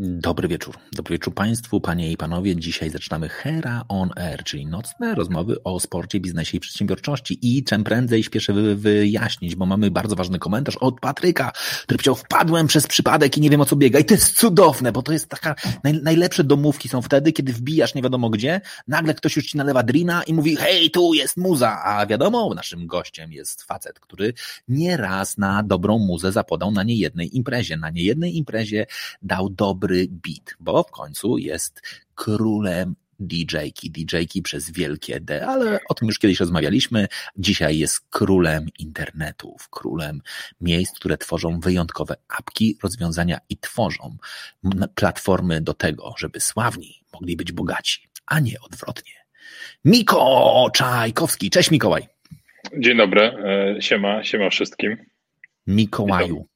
Dobry wieczór. Dobry wieczór Państwu, Panie i Panowie. Dzisiaj zaczynamy Hera on Air, czyli nocne rozmowy o sporcie, biznesie i przedsiębiorczości. I czym prędzej śpieszę wy, wyjaśnić, bo mamy bardzo ważny komentarz od Patryka, który powiedział, wpadłem przez przypadek i nie wiem o co biega. I to jest cudowne, bo to jest taka, naj, najlepsze domówki są wtedy, kiedy wbijasz nie wiadomo gdzie, nagle ktoś już ci nalewa drina i mówi, hej, tu jest muza. A wiadomo, naszym gościem jest facet, który nieraz na dobrą muzę zapodał na niejednej imprezie. Na niejednej imprezie dał dobry dobry beat, bo w końcu jest królem DJ-ki, DJ-ki przez wielkie D, ale o tym już kiedyś rozmawialiśmy. Dzisiaj jest królem internetów, królem miejsc, które tworzą wyjątkowe apki, rozwiązania i tworzą platformy do tego, żeby sławni mogli być bogaci, a nie odwrotnie. Miko Czajkowski. Cześć Mikołaj. Dzień dobry, e, siema, siema wszystkim. Mikołaju.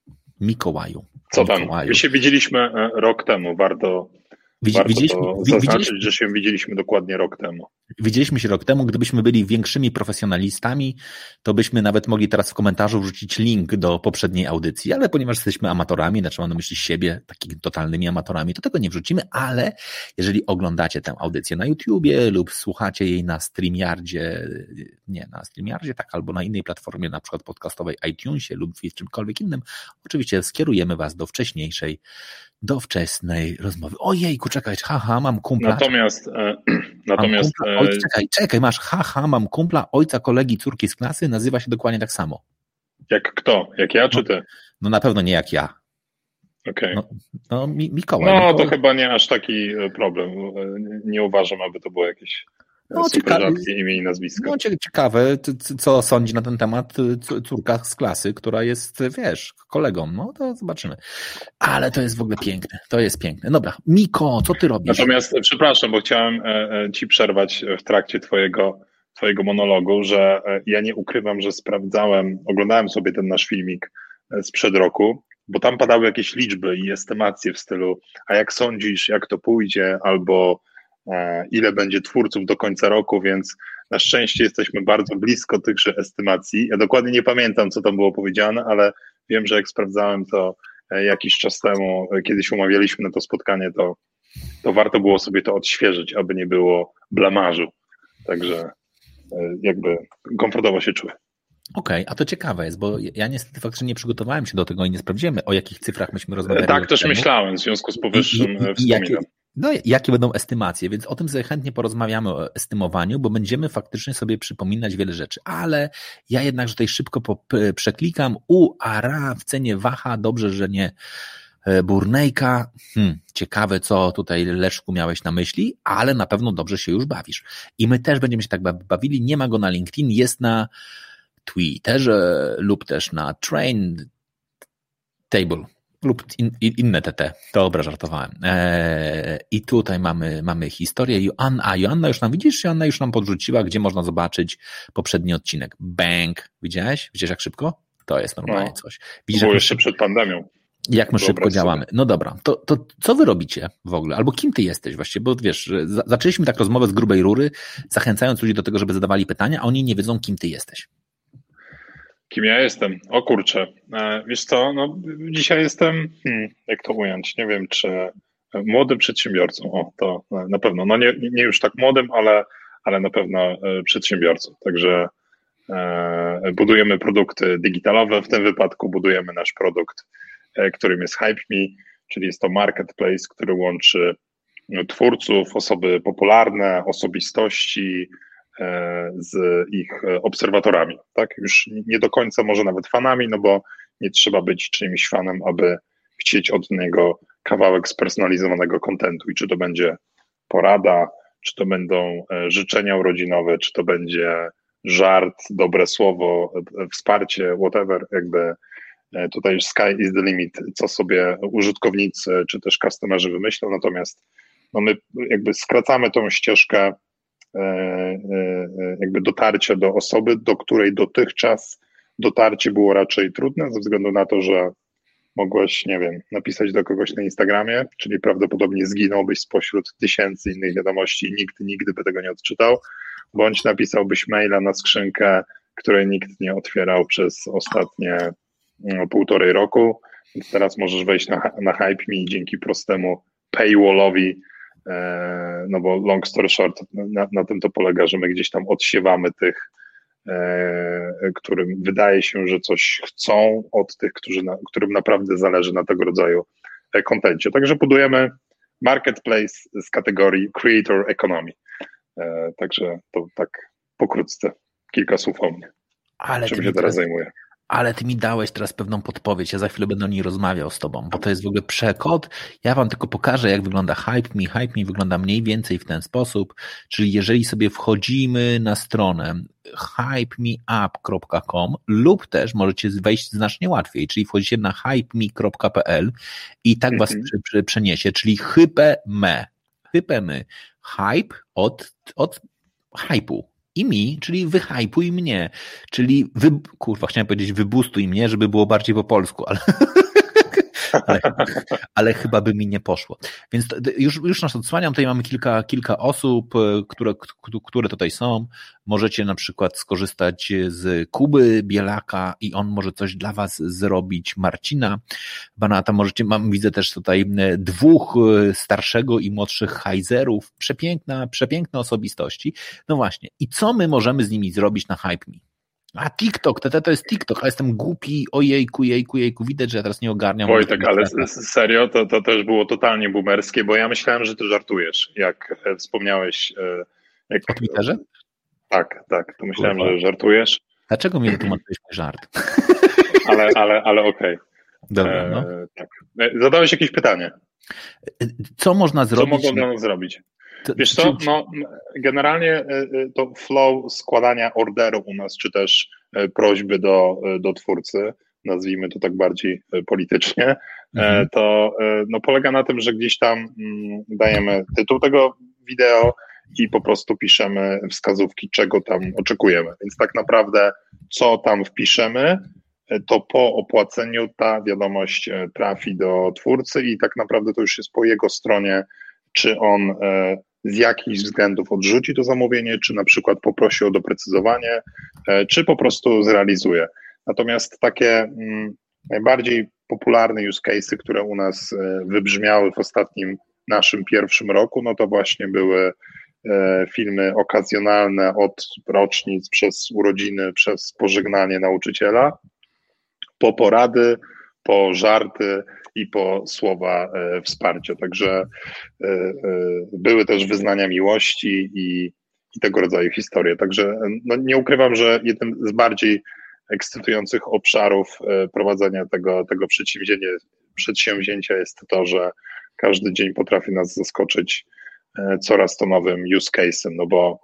Mikołaju. Co tam? My się widzieliśmy e, rok temu, warto, Widzi, widzieliśmy, widzieliśmy, że się widzieliśmy dokładnie rok temu. Widzieliśmy się rok temu. Gdybyśmy byli większymi profesjonalistami, to byśmy nawet mogli teraz w komentarzu wrzucić link do poprzedniej audycji, ale ponieważ jesteśmy amatorami, znaczy mam na myśli siebie, takimi totalnymi amatorami, to tego nie wrzucimy, ale jeżeli oglądacie tę audycję na YouTubie lub słuchacie jej na StreamYardzie, nie, na StreamYardzie, tak, albo na innej platformie, na przykład podcastowej iTunesie lub w czymkolwiek innym, oczywiście skierujemy Was do wcześniejszej do wczesnej rozmowy. Ojejku, czekaj, haha, mam kumpla. Natomiast, e, natomiast kumpla, oj, czekaj, czekaj, masz haha, mam kumpla ojca kolegi córki z klasy, nazywa się dokładnie tak samo. Jak kto? Jak ja czy no, ty? No na pewno nie jak ja. Okay. No, no Mikołaj. No Mikołaj. to chyba nie aż taki e, problem. E, nie uważam, aby to było jakieś no, ciekawe, imię i nazwisko. No ciekawe, co sądzi na ten temat córka z klasy, która jest, wiesz, kolegą. No to zobaczymy. Ale to jest w ogóle piękne. To jest piękne. Dobra, Miko, co ty robisz? Natomiast, przepraszam, bo chciałem e, e, ci przerwać w trakcie twojego, twojego monologu, że e, ja nie ukrywam, że sprawdzałem, oglądałem sobie ten nasz filmik sprzed roku, bo tam padały jakieś liczby i estymacje w stylu, a jak sądzisz, jak to pójdzie, albo E, ile będzie twórców do końca roku, więc na szczęście jesteśmy bardzo blisko tychże estymacji. Ja dokładnie nie pamiętam, co tam było powiedziane, ale wiem, że jak sprawdzałem to e, jakiś czas temu, e, kiedyś umawialiśmy na to spotkanie, to, to warto było sobie to odświeżyć, aby nie było blamażu. Także jakby komfortowo się czuję. Okej, okay, a to ciekawe jest, bo ja niestety faktycznie nie przygotowałem się do tego i nie sprawdziłem, o jakich cyfrach myśmy rozmawiali. Tak też temu. myślałem, w związku z powyższym I, i, i, wspominam. Jakie, no, jakie będą estymacje, więc o tym sobie chętnie porozmawiamy o estymowaniu, bo będziemy faktycznie sobie przypominać wiele rzeczy, ale ja jednak tutaj szybko przeklikam u Ara w cenie Waha, dobrze, że nie e, Burnejka. Hmm, ciekawe, co tutaj Leszku miałeś na myśli, ale na pewno dobrze się już bawisz. I my też będziemy się tak bawili. Nie ma go na LinkedIn, jest na Twitterze lub też na Train Table lub in, inne TT. Dobra, żartowałem. Eee, I tutaj mamy, mamy historię. Joanna, a Joanna już nam, widzisz, Joanna już nam podrzuciła, gdzie można zobaczyć poprzedni odcinek. Bank. Widziałeś? Widzisz jak szybko? To jest normalnie no, coś. Widzisz, było jeszcze przed pandemią. Jak my szybko działamy. No dobra, to, to co wy robicie w ogóle? Albo kim ty jesteś właściwie? Bo wiesz, zaczęliśmy tak rozmowę z grubej rury, zachęcając ludzi do tego, żeby zadawali pytania, a oni nie wiedzą, kim ty jesteś. Kim ja jestem? O kurczę. E, wiesz co, no, dzisiaj jestem, hmm, jak to ująć, nie wiem, czy młodym przedsiębiorcą. O, to na pewno. No nie, nie już tak młodym, ale, ale na pewno e, przedsiębiorcą. Także e, budujemy produkty digitalowe. W tym wypadku budujemy nasz produkt, którym jest HypeMe, czyli jest to marketplace, który łączy twórców, osoby popularne, osobistości, z ich obserwatorami. Tak? Już nie do końca może nawet fanami, no bo nie trzeba być czyimś fanem, aby chcieć od niego kawałek spersonalizowanego kontentu i czy to będzie porada, czy to będą e, życzenia urodzinowe, czy to będzie żart, dobre słowo, e, wsparcie, whatever, jakby tutaj sky is the limit, co sobie użytkownicy czy też customerzy wymyślą, natomiast no my jakby skracamy tą ścieżkę jakby dotarcia do osoby, do której dotychczas dotarcie było raczej trudne, ze względu na to, że mogłeś, nie wiem, napisać do kogoś na Instagramie, czyli prawdopodobnie zginąłbyś spośród tysięcy innych wiadomości i nikt nigdy by tego nie odczytał, bądź napisałbyś maila na skrzynkę, której nikt nie otwierał przez ostatnie no, półtorej roku. Więc teraz możesz wejść na, na HypeMe i dzięki prostemu paywallowi, e, no bo long story short, na, na tym to polega, że my gdzieś tam odsiewamy tych E, którym wydaje się, że coś chcą od tych, którzy na, którym naprawdę zależy na tego rodzaju e, kontencie. Także budujemy marketplace z kategorii creator economy. E, także to tak pokrótce kilka słów o mnie. Ale czym się teraz zajmuję ale ty mi dałeś teraz pewną podpowiedź. Ja za chwilę będę o niej rozmawiał z tobą, bo to jest w ogóle przekod. Ja wam tylko pokażę, jak wygląda Hype Me. Hype Me wygląda mniej więcej w ten sposób, czyli jeżeli sobie wchodzimy na stronę hypemeup.com lub też możecie wejść znacznie łatwiej, czyli wchodzicie na hypeme.pl i tak was mhm. przeniesie, czyli hype-me. Hype-me. Hype od, od hype'u i mi, czyli wyhypuj mnie, czyli wy, kurwa, chciałem powiedzieć wybustuj mnie, żeby było bardziej po polsku, ale ale, ale, chyba by mi nie poszło. Więc już, już nas odsłaniam, tutaj mamy kilka, kilka osób, e, które, które tutaj są. Możecie na przykład skorzystać z Kuby Bielaka i on może coś dla Was zrobić. Marcina Banata, możecie, mam, widzę też tutaj dwóch e, starszego i młodszych Heizerów, przepiękna, przepiękne osobistości. No właśnie, i co my możemy z nimi zrobić na Hype Me? A TikTok, to, to jest TikTok, a jestem głupi, ojejku, jejku, jejku, widać, że ja teraz nie ogarniam. Wojtek, ale serio, to, to też było totalnie boomerskie, bo ja myślałem, że ty żartujesz, jak e, wspomniałeś. E, jak... O Twitterze? Tak, tak, to myślałem, Kurwa. że żartujesz. Dlaczego mi wytłumaczyłeś mój żart? Ale, ale, ale okej. Okay. Dobra, no. E, tak. E, zadałeś jakieś pytanie. Co można zrobić? Co mogą zrobić? Wiesz co, no, generalnie e, e, to flow składania orderu u nas, czy też e, prośby do, do twórcy, nazwijmy to tak bardziej politycznie, mhm. to no, polega na tym, że gdzieś tam mm, dajemy tytuł tego wideo i po prostu piszemy wskazówki, czego tam oczekujemy. Więc tak naprawdę, co tam wpiszemy, to po opłaceniu ta wiadomość trafi do twórcy i tak naprawdę to już jest po jego stronie, czy on z jakichś względów odrzuci to zamówienie, czy na przykład poprosi o doprecyzowanie, e, czy po prostu zrealizuje. Natomiast takie mm, najbardziej popularne use cases, które u nas e, wybrzmiały w ostatnim naszym pierwszym roku, no to właśnie były e, filmy okazjonalne od rocznic przez urodziny, przez pożegnanie nauczyciela, po porady, po żarty, i po słowa e, wsparcia. Także e, e, były też wyznania miłości i, i tego rodzaju historie. Także no, nie ukrywam, że jednym z bardziej ekscytujących obszarów prowadzenia tego, tego przedsięwzięcia, przedsięwzięcia jest to, że każdy dzień potrafi nas zaskoczyć coraz to nowym use case'em, no bo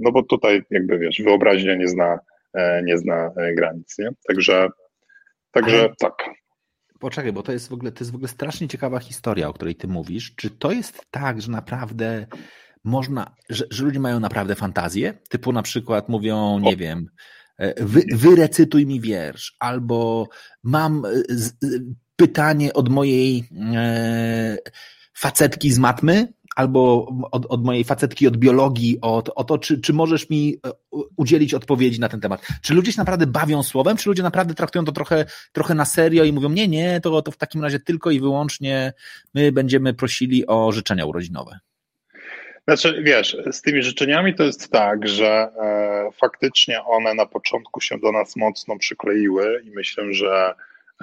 no bo tutaj jakby wiesz, wyobraźnia nie zna, nie zna granic, nie? Także Także Ale... tak. Poczekaj, bo to jest w ogóle to jest w ogóle strasznie ciekawa historia, o której ty mówisz. Czy to jest tak, że naprawdę można, że, że ludzie mają naprawdę fantazję? Typu na przykład mówią, nie o. wiem, e, wy, wyrecytuj mi wiersz, albo mam e, z, pytanie od mojej e, facetki z matmy, albo od, od mojej facetki od biologii, od, o to, czy, czy możesz mi e, udzielić odpowiedzi na ten temat. Czy ludzie się naprawdę bawią słowem, czy ludzie naprawdę traktują to trochę, trochę na serio i mówią, nie, nie, to, to w takim razie tylko i wyłącznie my będziemy prosili o życzenia urodzinowe. Znaczy, wiesz, z tymi życzeniami to jest tak, że e, faktycznie one na początku się do nas mocno przykleiły i myślę, że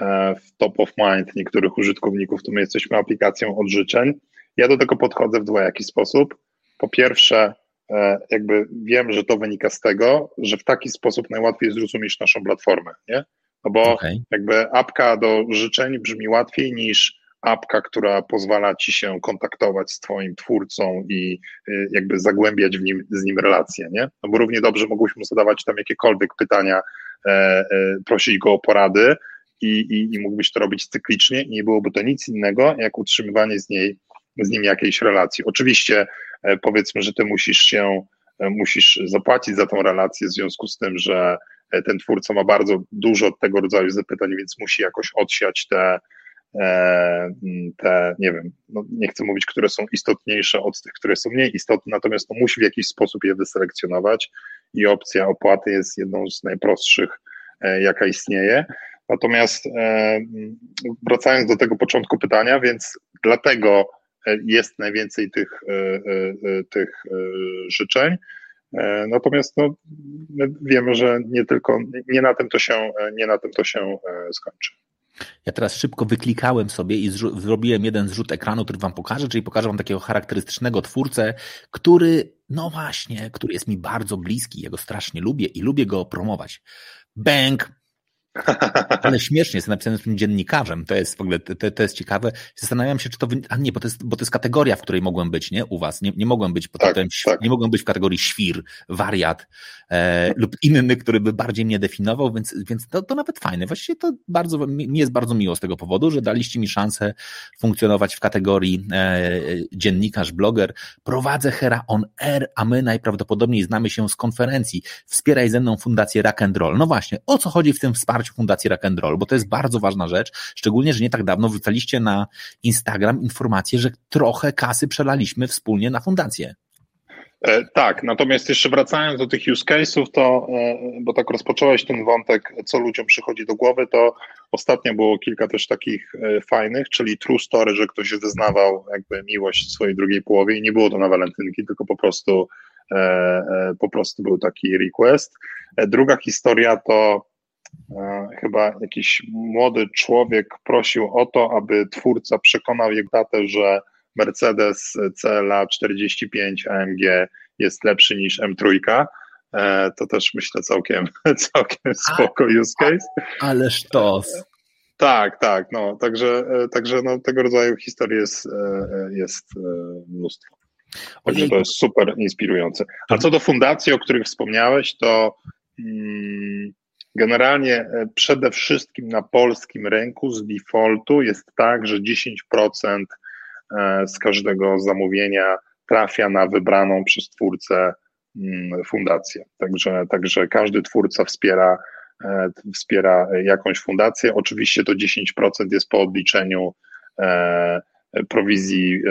e, w top of mind niektórych użytkowników to my jesteśmy aplikacją od życzeń. Ja do tego podchodzę w dwojaki sposób. Po pierwsze, e, jakby wiem, że to wynika z tego, że w taki sposób najłatwiej zrozumieć naszą platformę, nie? No bo okay. jakby apka do życzeń brzmi łatwiej niż apka, która pozwala ci się kontaktować z twoim twórcą i y, jakby zagłębiać w nim, z nim relacje, nie? No bo równie dobrze mogłyśmy zadawać tam jakiekolwiek pytania, e, e, prosić go o porady i, i, i mógłbyś to robić cyklicznie i nie byłoby to nic innego, jak utrzymywanie z niej z nim jakiejś relacji. Oczywiście powiedzmy, że ty musisz się, musisz zapłacić za tą relację w związku z tym, że ten twórca ma bardzo dużo tego rodzaju zapytań, więc musi jakoś odsiać te, te, nie wiem, no nie chcę mówić, które są istotniejsze od tych, które są mniej istotne, natomiast to musi w jakiś sposób je wyselekcjonować i opcja opłaty jest jedną z najprostszych, jaka istnieje. Natomiast wracając do tego początku pytania, więc dlatego jest najwięcej tych, tych życzeń. Natomiast no, my wiemy, że nie tylko, nie na tym to się, nie na tym to się skończy. Ja teraz szybko wyklikałem sobie i zrobiłem jeden zrzut ekranu, który wam pokażę, czyli pokażę wam takiego charakterystycznego twórcę, który, no właśnie, który jest mi bardzo bliski, jego strasznie lubię i lubię go promować. Bang, ale śmiesznie, jest napisane z tym dziennikarzem, to jest w ogóle, to, to jest ciekawe. Zastanawiam się, czy to, a nie, bo to, jest, bo to jest kategoria, w której mogłem być, nie, u was, nie, nie mogłem być, tak, potem, tak. nie mogłem być w kategorii świr, wariat e, lub inny, który by bardziej mnie definował, więc, więc to, to nawet fajne. Właściwie to bardzo, mi jest bardzo miło z tego powodu, że daliście mi szansę funkcjonować w kategorii e, dziennikarz, bloger. Prowadzę Hera on Air, a my najprawdopodobniej znamy się z konferencji. Wspieraj ze mną Fundację Rock and Roll. No właśnie, o co chodzi w tym wsparciu wsparciu Fundacji Rock and Roll, bo to jest bardzo ważna rzecz, szczególnie, że nie tak dawno wrzucaliście na Instagram informację, że trochę kasy przelaliśmy wspólnie na fundację. E, tak, natomiast jeszcze wracając do tych use case'ów, to, e, bo tak rozpocząłeś ten wątek, co ludziom przychodzi do głowy, to ostatnio było kilka też takich e, fajnych, czyli true story, że ktoś wyznawał jakby miłość swojej drugiej połowie i nie było to na walentynki, tylko po prostu po prostu był taki request. Druga historia to chyba jakiś młody człowiek prosił o to, aby twórca przekonał jego tatę, że Mercedes CLA 45 AMG jest lepszy niż M3. E, to też myślę całkiem, całkiem spoko use case. Ale sztos. Tak, tak, no, także, e, także no, tego rodzaju historii jest, jest mnóstwo. Także to jest super inspirujące. A co do fundacji, o których wspomniałeś, to hmm, Generalnie e, przede wszystkim na polskim rynku z defaultu jest tak, że 10% e, z każdego zamówienia trafia na wybraną przez twórcę mm, fundację. Także, także każdy twórca wspiera, e, wspiera jakąś fundację. Oczywiście to 10% jest po odliczeniu prowizji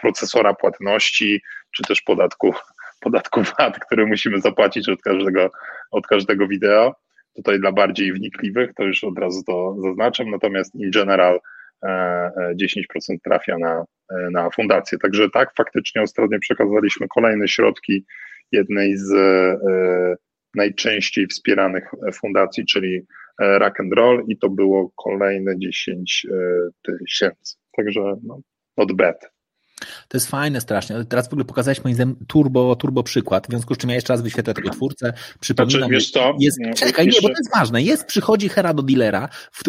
procesora płatności, czy też podatku podatku VAT, który musimy zapłacić od każdego, od każdego wideo. Tutaj dla bardziej wnikliwych, to już od razu to zaznaczam, natomiast in general 10% e, e, trafia na, e, na fundację. Także tak, faktycznie ostatnio przekazaliśmy kolejne środki jednej z najczęściej wspieranych fundacji, czyli Rock and Roll i to było kolejne 10 tysięcy. Także no, not bad. To jest fajne strasznie. Teraz w ogóle pokazałeś moim zdaniem turbo, turbo przykład, w związku z czym ja jeszcze raz wyświetlę tego twórcę. Przypominam, znaczy, wiesz co? Jest, czekaj, jeszcze... nie, bo to jest ważne. Jest, przychodzi Hera do dealera,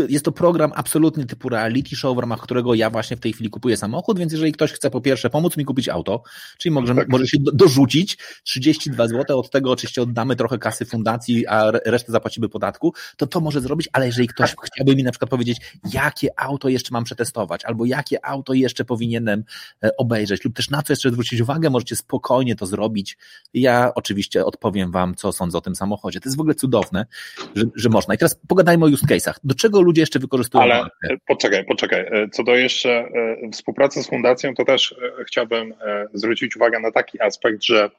jest to program absolutny typu reality show, w ramach którego ja właśnie w tej chwili kupuję samochód, więc jeżeli ktoś chce po pierwsze pomóc mi kupić auto, czyli może, tak. może się do, dorzucić 32 zł, od tego oczywiście oddamy trochę kasy fundacji, a resztę zapłacimy podatku, to to może zrobić, ale jeżeli ktoś chciałby mi na przykład powiedzieć, jakie auto jeszcze mam przetestować, albo jakie auto jeszcze powinienem e, obejrzeć, lub też na co jeszcze zwrócić uwagę, możecie spokojnie to zrobić. Ja oczywiście odpowiem Wam, co sądzę o tym samochodzie. To jest w ogóle cudowne, że, że można. I teraz pogadajmy o use case'ach. Do czego ludzie jeszcze wykorzystują Ale markę? poczekaj, poczekaj. E, co do jeszcze e, współpracy z fundacją, to też e, chciałbym zwrócić uwagę na taki aspekt, że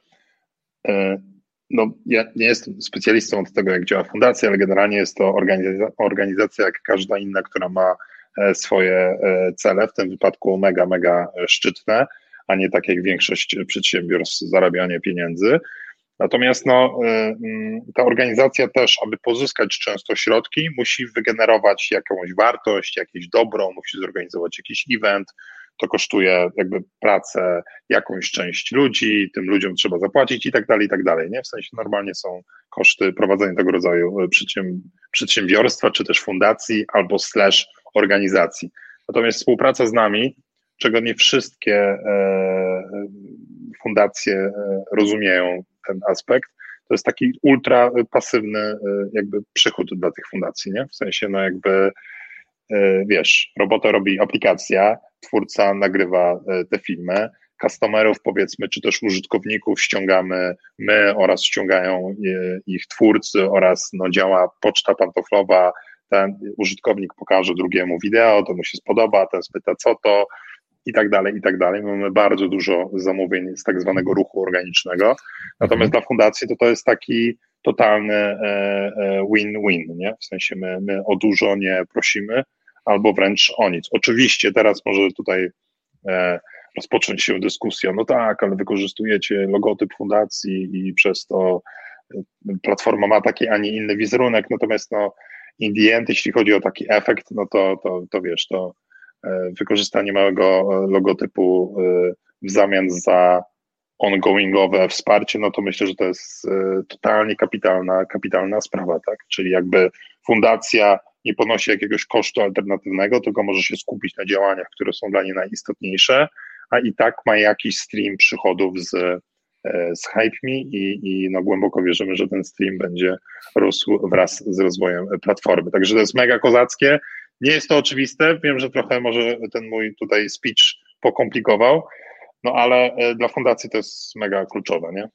no, ja nie jestem specjalistą od tego, jak działa fundacja, ale generalnie jest to organizacja, organizacja jak każda inna, która ma E, swoje e, cele, w tym wypadku mega, mega szczytne, a nie tak jak większość przedsiębiorstw zarabianie pieniędzy. Natomiast no, e, mm, ta organizacja też, aby pozyskać często środki, musi wygenerować jakąś wartość, jakieś dobro, musi zorganizować jakiś event. To kosztuje jakby pracę jakąś część ludzi, tym ludziom trzeba zapłacić i tak dalej, i tak dalej. Nie? W sensie normalnie są koszty prowadzenia tego rodzaju przedsiębiorstwa, czy też fundacji, albo slash organizacji. Natomiast współpraca z nami, czego nie wszystkie e, fundacje e, rozumieją ten aspekt, to jest taki ultra pasywny e, jakby przychód dla tych fundacji, nie? W sensie, no jakby wiesz, robota robi aplikacja, twórca nagrywa te filmy, customerów, powiedzmy, czy też użytkowników ściągamy my oraz ściągają ich twórcy oraz no, działa poczta pantoflowa, ten użytkownik pokaże drugiemu wideo, to mu się spodoba, ten spyta co to i tak dalej, i tak dalej. Mamy bardzo dużo zamówień z tak zwanego ruchu organicznego. Natomiast mhm. dla fundacji to to jest taki totalny e, e, win-win, nie? W sensie my, my o dużo nie prosimy, albo wręcz o nic. Oczywiście teraz może tutaj e, rozpocząć się dyskusja, no tak, ale wykorzystujecie logotyp fundacji i przez to platforma ma taki, a nie inny wizerunek, natomiast no in the end, jeśli chodzi o taki efekt, no to, to, to wiesz, to e, wykorzystanie małego e, logotypu e, w zamian za ongoingowe wsparcie, no to myślę, że to jest totalnie kapitalna, kapitalna sprawa, tak? Czyli jakby fundacja nie ponosi jakiegoś kosztu alternatywnego, tylko może się skupić na działaniach, które są dla niej najistotniejsze, a i tak ma jakiś stream przychodów z E, z HypeMe i, i no głęboko wierzymy, że ten stream będzie rósł wraz z rozwojem platformy. Także to jest mega kozackie. Nie jest to oczywiste. Wiem, że trochę może ten mój tutaj speech pokomplikował, no ale e, dla fundacji to jest mega kluczowe, nie?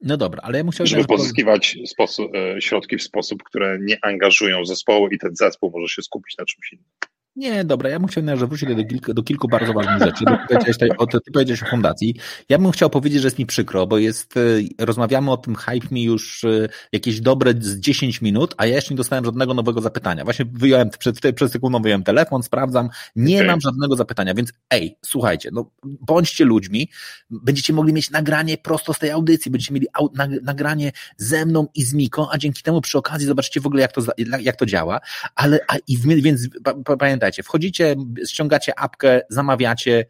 No dobra, ale ja musiałem. Żeby pozyskiwać sposób, e, środki w sposób, które nie angażują zespołu i ten zespół może się skupić na czymś innym. Nie, dobra, ja bym chciał że wrócić do kilku, do kilku bardzo ważnych rzeczy. Ty powiedziałeś, tutaj, o, ty powiedziałeś o fundacji. Ja bym chciał powiedzieć, że jest mi przykro, bo jest, e, rozmawiamy o tym hype mi już e, jakieś dobre z 10 minut, a ja jeszcze nie dostałem żadnego nowego zapytania. Właśnie wyjąłem, przed, przed sekundą wyjąłem telefon, sprawdzam, nie okay. mam żadnego zapytania, więc ej, słuchajcie, no bądźcie ludźmi, będziecie mogli mieć nagranie prosto z tej audycji, będziecie mieli au, nagranie ze mną i z Miką, a dzięki temu przy okazji zobaczycie w ogóle, jak to, jak to działa, ale, a, i więc pamiętajcie, pamiętajcie, wchodzicie, ściągacie apkę, zamawiacie,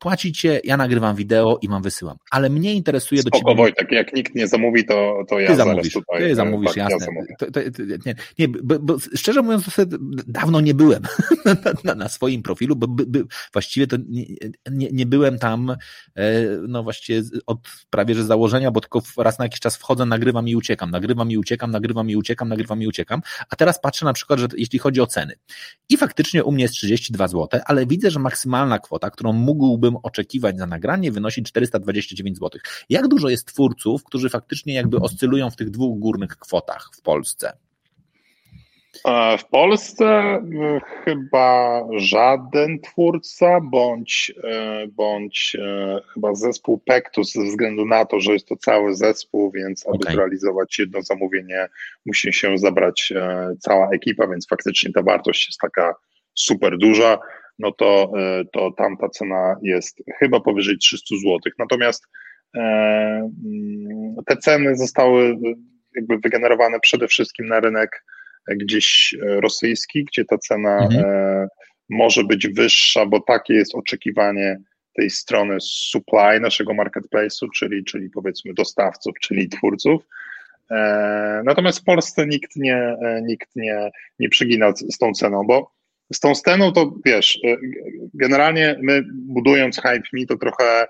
płacicie, ja nagrywam wideo i wam wysyłam. Ale mnie interesuje Spoko, do ciebie... Wojtek, jak nikt nie zamówi, to, to ja ty zamówisz, tutaj... Ty zamówisz, tak, jasne. Ja to, to, to, nie, nie bo, bo, szczerze mówiąc, dawno nie byłem na, na, na swoim profilu, bo by, by, właściwie to nie, nie, nie, byłem tam e, no właściwie od prawie że założenia, bo tylko raz na jakiś czas wchodzę, nagrywam i uciekam, nagrywam i uciekam, nagrywam i uciekam, nagrywam i uciekam, a teraz patrzę na przykład, że jeśli chodzi o ceny. I faktycznie u mnie jest 32 zł, ale widzę, że maksymalna kwota, którą mógłbym oczekiwać za nagranie wynosi 429 zł. Jak dużo jest twórców, którzy faktycznie jakby oscylują w tych dwóch górnych kwotach w Polsce? W Polsce chyba żaden twórca, bądź, e, bądź e, chyba zespół Pektus, ze względu na to, że jest to cały zespół, więc aby okay. zrealizować jedno zamówienie, musi się zabrać e, cała ekipa, więc faktycznie ta wartość jest taka super duża no to, e, to tam ta cena jest chyba powyżej 300 zł. Natomiast e, mm, te ceny zostały jakby wygenerowane przede wszystkim na rynek gdzieś rosyjski, gdzie ta cena mhm. E, może być wyższa, bo takie jest oczekiwanie tej strony supply naszego marketplace'u, czyli, czyli powiedzmy dostawców, czyli twórców. Natomiast w Polsce nikt nie, nikt nie, nie przygina z tą ceną, bo z tą sceną to wiesz, e, generalnie my budując Hype Me to trochę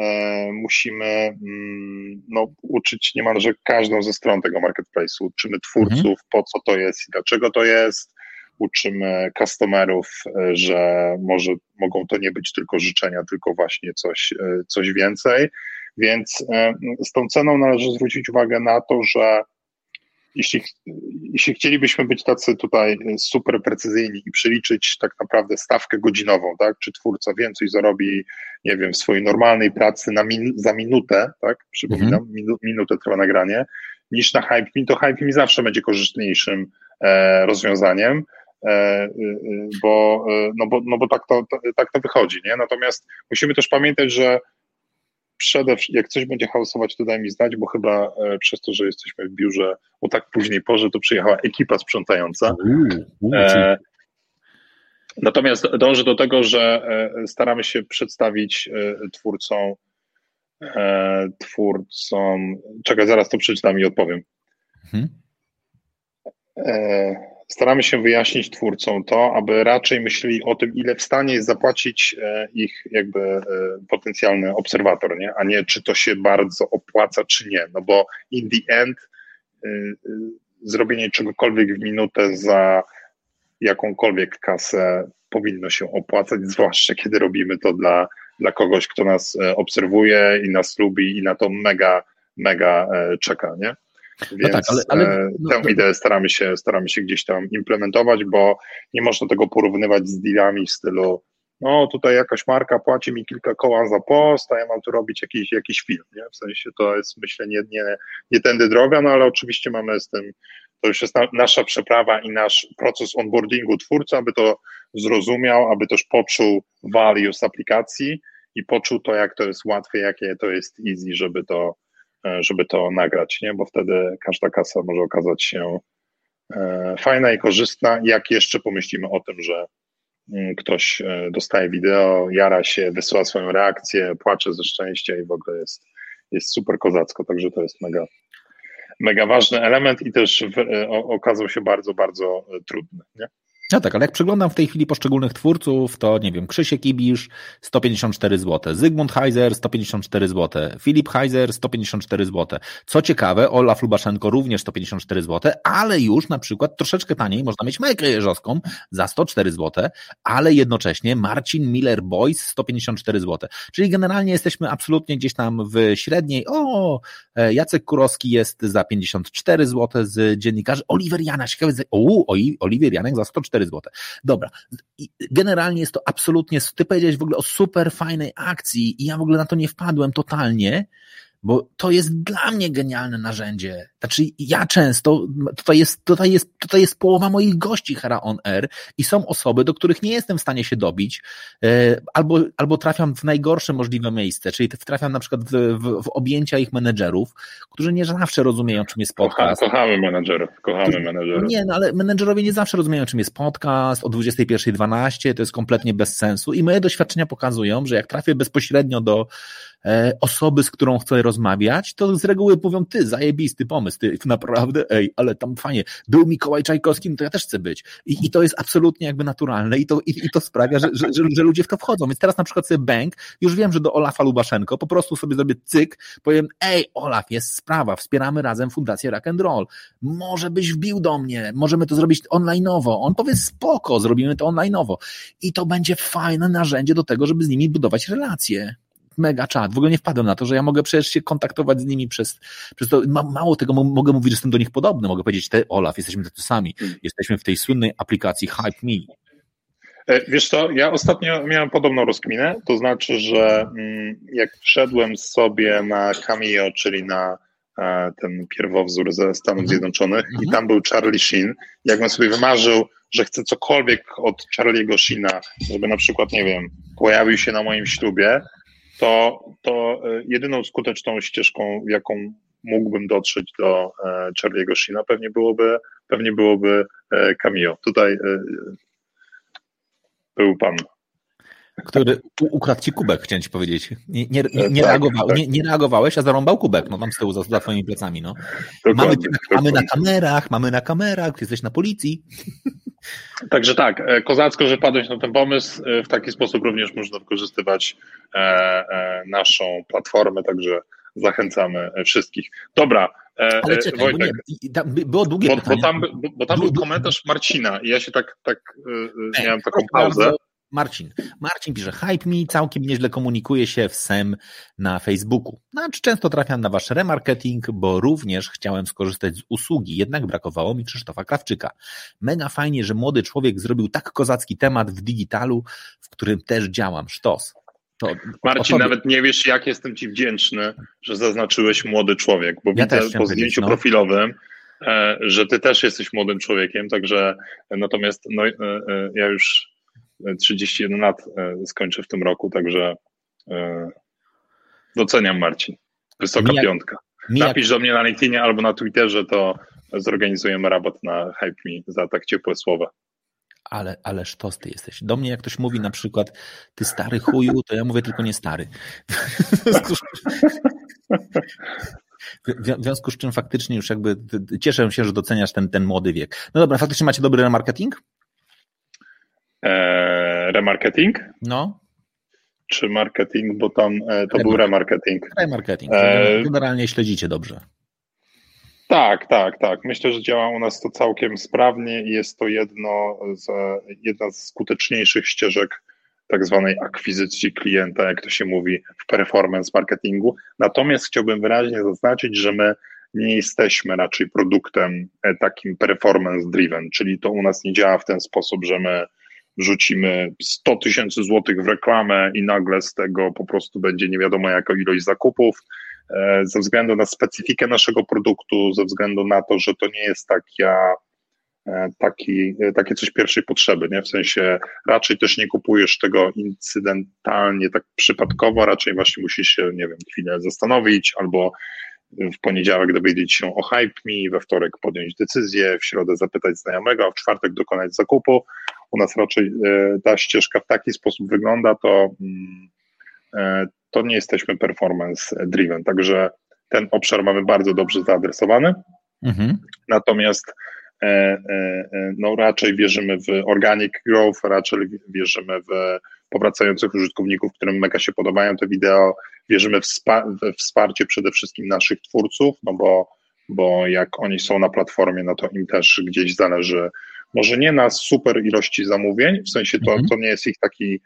e, musimy mm, no, uczyć niemalże każdą ze stron tego marketplace'u. Uczymy twórców, mhm. po co to jest i dlaczego to jest. Uczymy customerów, e, że może mogą to nie być tylko życzenia, tylko właśnie coś, e, coś więcej. Więc z tą ceną należy zwrócić uwagę na to, że jeśli, jeśli chcielibyśmy być tacy tutaj super precyzyjni i przeliczyć tak naprawdę stawkę godzinową, tak, czy twórca więcej zarobi, nie wiem, w swojej normalnej pracy na min, za minutę, tak, przypominam, mhm. minu, minutę trwa nagranie, niż na HypeMe, to HypeMe zawsze będzie korzystniejszym e, rozwiązaniem, e, e, bo, e, no bo, no bo tak, to, tak to wychodzi, nie? Natomiast musimy też pamiętać, że przede jak coś będzie hałasować, to daj mi znać, bo chyba e, przez to, że jesteśmy w biurze o tak późnej porze, to przyjechała ekipa sprzątająca. E, natomiast dążę do tego, że e, staramy się przedstawić e, twórcom, e, twórcom, czekaj, zaraz to przeczytam i odpowiem. Mhm. Staramy się wyjaśnić twórcom to, aby raczej myśleli o tym, ile w stanie jest zapłacić e, ich jakby e, potencjalny obserwator, nie? a nie czy to się bardzo opłaca, czy nie. No bo in the end e, zrobienie czegokolwiek w minutę za jakąkolwiek kasę powinno się opłacać, zwłaszcza kiedy robimy to dla, dla kogoś, kto nas obserwuje i nas lubi i na to mega, mega czeka, nie? Więc no tak, ale, ale no, tę ideę staramy się, staramy się gdzieś tam implementować, bo nie można tego porównywać z dealami w stylu no tutaj jakaś marka płaci mi kilka koła za post, a ja mam tu robić jakiś, jakiś film, nie? W sensie to jest myślę nie, nie, nie tędy droga, no ale oczywiście mamy z tym, to już jest na, nasza przeprawa i nasz proces onboardingu twórcy, aby to zrozumiał, aby też poczuł value z aplikacji i poczuł to, jak to jest łatwe, jakie to jest easy, żeby to, e, żeby to nagrać, nie? Bo wtedy każda kasa może okazać się e, fajna i korzystna, jak jeszcze pomyślimy o tym, że Mm, ktoś e, dostaje wideo, jara się, wysyła swoją reakcję, płacze ze szczęścia i w ogóle jest, jest super kozacko, także to jest mega, mega ważny element i też w, e, o, okazał się bardzo, bardzo e, trudny. Nie? No tak, ale jak przeglądam w tej chwili poszczególnych twórców, to nie wiem, Krzysiek Ibisz 154 zł, Zygmunt Heiser 154 zł, Filip Heiser 154 zł. Co ciekawe, Olaf Lubaszenko również 154 zł, ale już na przykład troszeczkę taniej można mieć Majkę Jeżowską za 104 zł, ale jednocześnie Marcin Miller Boys 154 zł. Czyli generalnie jesteśmy absolutnie gdzieś tam w średniej. O, Jacek Kurowski jest za 54 zł z dziennikarzy. Oliver Janak, ciekawe, o, Oliver Janek za 104 4 zł. Dobra. Generalnie jest to absolutnie, ty powiedziałeś w ogóle o super fajnej akcji i ja w ogóle na to nie wpadłem totalnie, bo to jest dla mnie genialne narzędzie. Znaczy, ja często, tutaj jest, tutaj jest, tutaj jest połowa moich gości Hera On Air i są osoby, do których nie jestem w stanie się dobić, e, albo, albo trafiam w najgorsze możliwe miejsce, czyli trafiam na przykład w, w, w objęcia ich menedżerów, którzy nie zawsze rozumieją, czym jest podcast. kochamy menedżerów, kochamy menedżerów. Nie, no ale menedżerowie nie zawsze rozumieją, czym jest podcast, o 21.12 to jest kompletnie bez sensu i moje doświadczenia pokazują, że jak trafię bezpośrednio do osoby, z którą chcę rozmawiać, to z reguły mówią, ty, zajebisty pomysł, ty, naprawdę, ej, ale tam fajnie, był Mikołaj Czajkowski, no to ja też chcę być. I, i to jest absolutnie jakby naturalne i to, i, i to sprawia, że, że, że, że, ludzie w to wchodzą. Więc teraz na przykład sobie bank, już wiem, że do Olafa Lubaszenko po prostu sobie zrobię cyk, powiem, ej, Olaf, jest sprawa, wspieramy razem Fundację Rock and Roll. Może byś wbił do mnie, możemy to zrobić online'owo. On powie, spoko, zrobimy to online'owo. I to będzie fajne narzędzie do tego, żeby z nimi budować relacje mega czat. W ogóle nie wpadłem na to, że ja mogę przecież się kontaktować z nimi przez, przez to. mało tego, mogę mówić, że jestem do nich podobny. Mogę powiedzieć, te Olaf, jesteśmy tacy sami. Hmm. Jesteśmy w tej słynnej aplikacji Hype Me. E, wiesz co, ja ostatnio miałem podobną rozkminę, to znaczy, że mm, jak wszedłem sobie na Cameo, czyli na e, ten pierwowzór ze Stanów mhm. Zjednoczonych i mhm. tam był Charlie Sheen, jakbym sobie wymarzył, że chcę cokolwiek od Charlie'ego Sheena, żeby na przykład, nie wiem, pojawił się na moim ślubie, to, to e, jedyną skuteczną ścieżką, jaką mógłbym dotrzeć do e, Charlie'ego Sheena, pewnie byłoby, pewnie byłoby e, Cameo. Tutaj był pan który ukradł ci kubek, chciałem ci powiedzieć. Nie, nie, nie, nie, tak, reagował, tak. nie, nie reagowałeś, a zarąbał kubek, no tam z tyłu za, za twoimi plecami, no. Mamy, mamy na kamerach, mamy na kamerach, jesteś na policji. Także tak, e, kozacko, że padłeś na ten pomysł. E, w taki sposób również można wykorzystywać e, naszą platformę, także zachęcamy wszystkich. Dobra, Ale czekaj, Wojtek. Nie, było długie bo, bo tam, bo, bo tam był komentarz Marcina i ja się tak, tak miałem taką pauzę. Marcin. Marcin pisze, Hype Me całkiem nieźle komunikuje się w SEM na Facebooku. Znaczy często trafiam na wasz remarketing, bo również chciałem skorzystać z usługi, jednak brakowało mi Krzysztofa Krawczyka. Mega fajnie, że młody człowiek zrobił tak kozacki temat w digitalu, w którym też działam. Sztos. To Marcin, nawet nie wiesz, jak jestem Ci wdzięczny, że zaznaczyłeś młody człowiek, bo ja widzę po zdjęciu no. profilowym, e, że Ty też jesteś młodym człowiekiem, także natomiast no, e, e, ja już 31 lat e, skończę w tym roku, także e, doceniam Marcin. Wysoka Mijak, piątka. Mijak. Napisz do mnie na LinkedInie albo na Twitterze, to zorganizujemy rabat na Hype Me za tak ciepłe słowa. Ale, ale sztos ty jesteś. Do mnie jak ktoś mówi na przykład ty stary chuju, to ja mówię tylko nie stary. W związku z czym faktycznie już jakby cieszę się, że doceniasz ten, ten młody wiek. No dobra, faktycznie macie dobry marketing? E, remarketing? No. Czy marketing, bo tam e, to był remarketing. Remarketing. E, Generalnie śledzicie dobrze. Tak, tak, tak. Myślę, że działa u nas to całkiem sprawnie i jest to jedno z, jedna z skuteczniejszych ścieżek tak zwanej akwizycji klienta, jak to się mówi w performance marketingu. Natomiast chciałbym wyraźnie zaznaczyć, że my nie jesteśmy raczej produktem takim performance driven, czyli to u nas nie działa w ten sposób, że my wrzucimy 100 tysięcy złotych w reklamę i nagle z tego po prostu będzie nie wiadomo jaka ilość zakupów, e, ze względu na specyfikę naszego produktu, ze względu na to, że to nie jest taka E, taki, e, takie coś pierwszej potrzeby, nie? W sensie raczej też nie kupujesz tego incydentalnie, tak przypadkowo, raczej właśnie musisz się, nie wiem, chwilę zastanowić albo w poniedziałek dowiedzieć się o Hype Me, we wtorek podjąć decyzję, w środę zapytać znajomego, a w czwartek dokonać zakupu. U nas raczej e, ta ścieżka w taki sposób wygląda, to, mm, to nie jesteśmy performance driven, także ten obszar mamy bardzo dobrze zaadresowany. Mhm. Natomiast E, e, e, no raczej wierzymy w organic growth, raczej wierzymy w powracających użytkowników, którym mega się podobają te wideo, wierzymy w, w wsparcie przede wszystkim naszych twórców, no bo, bo jak oni są na platformie, no to im też gdzieś zależy, może nie na super ilości zamówień, w sensie to, mhm. to nie jest ich taki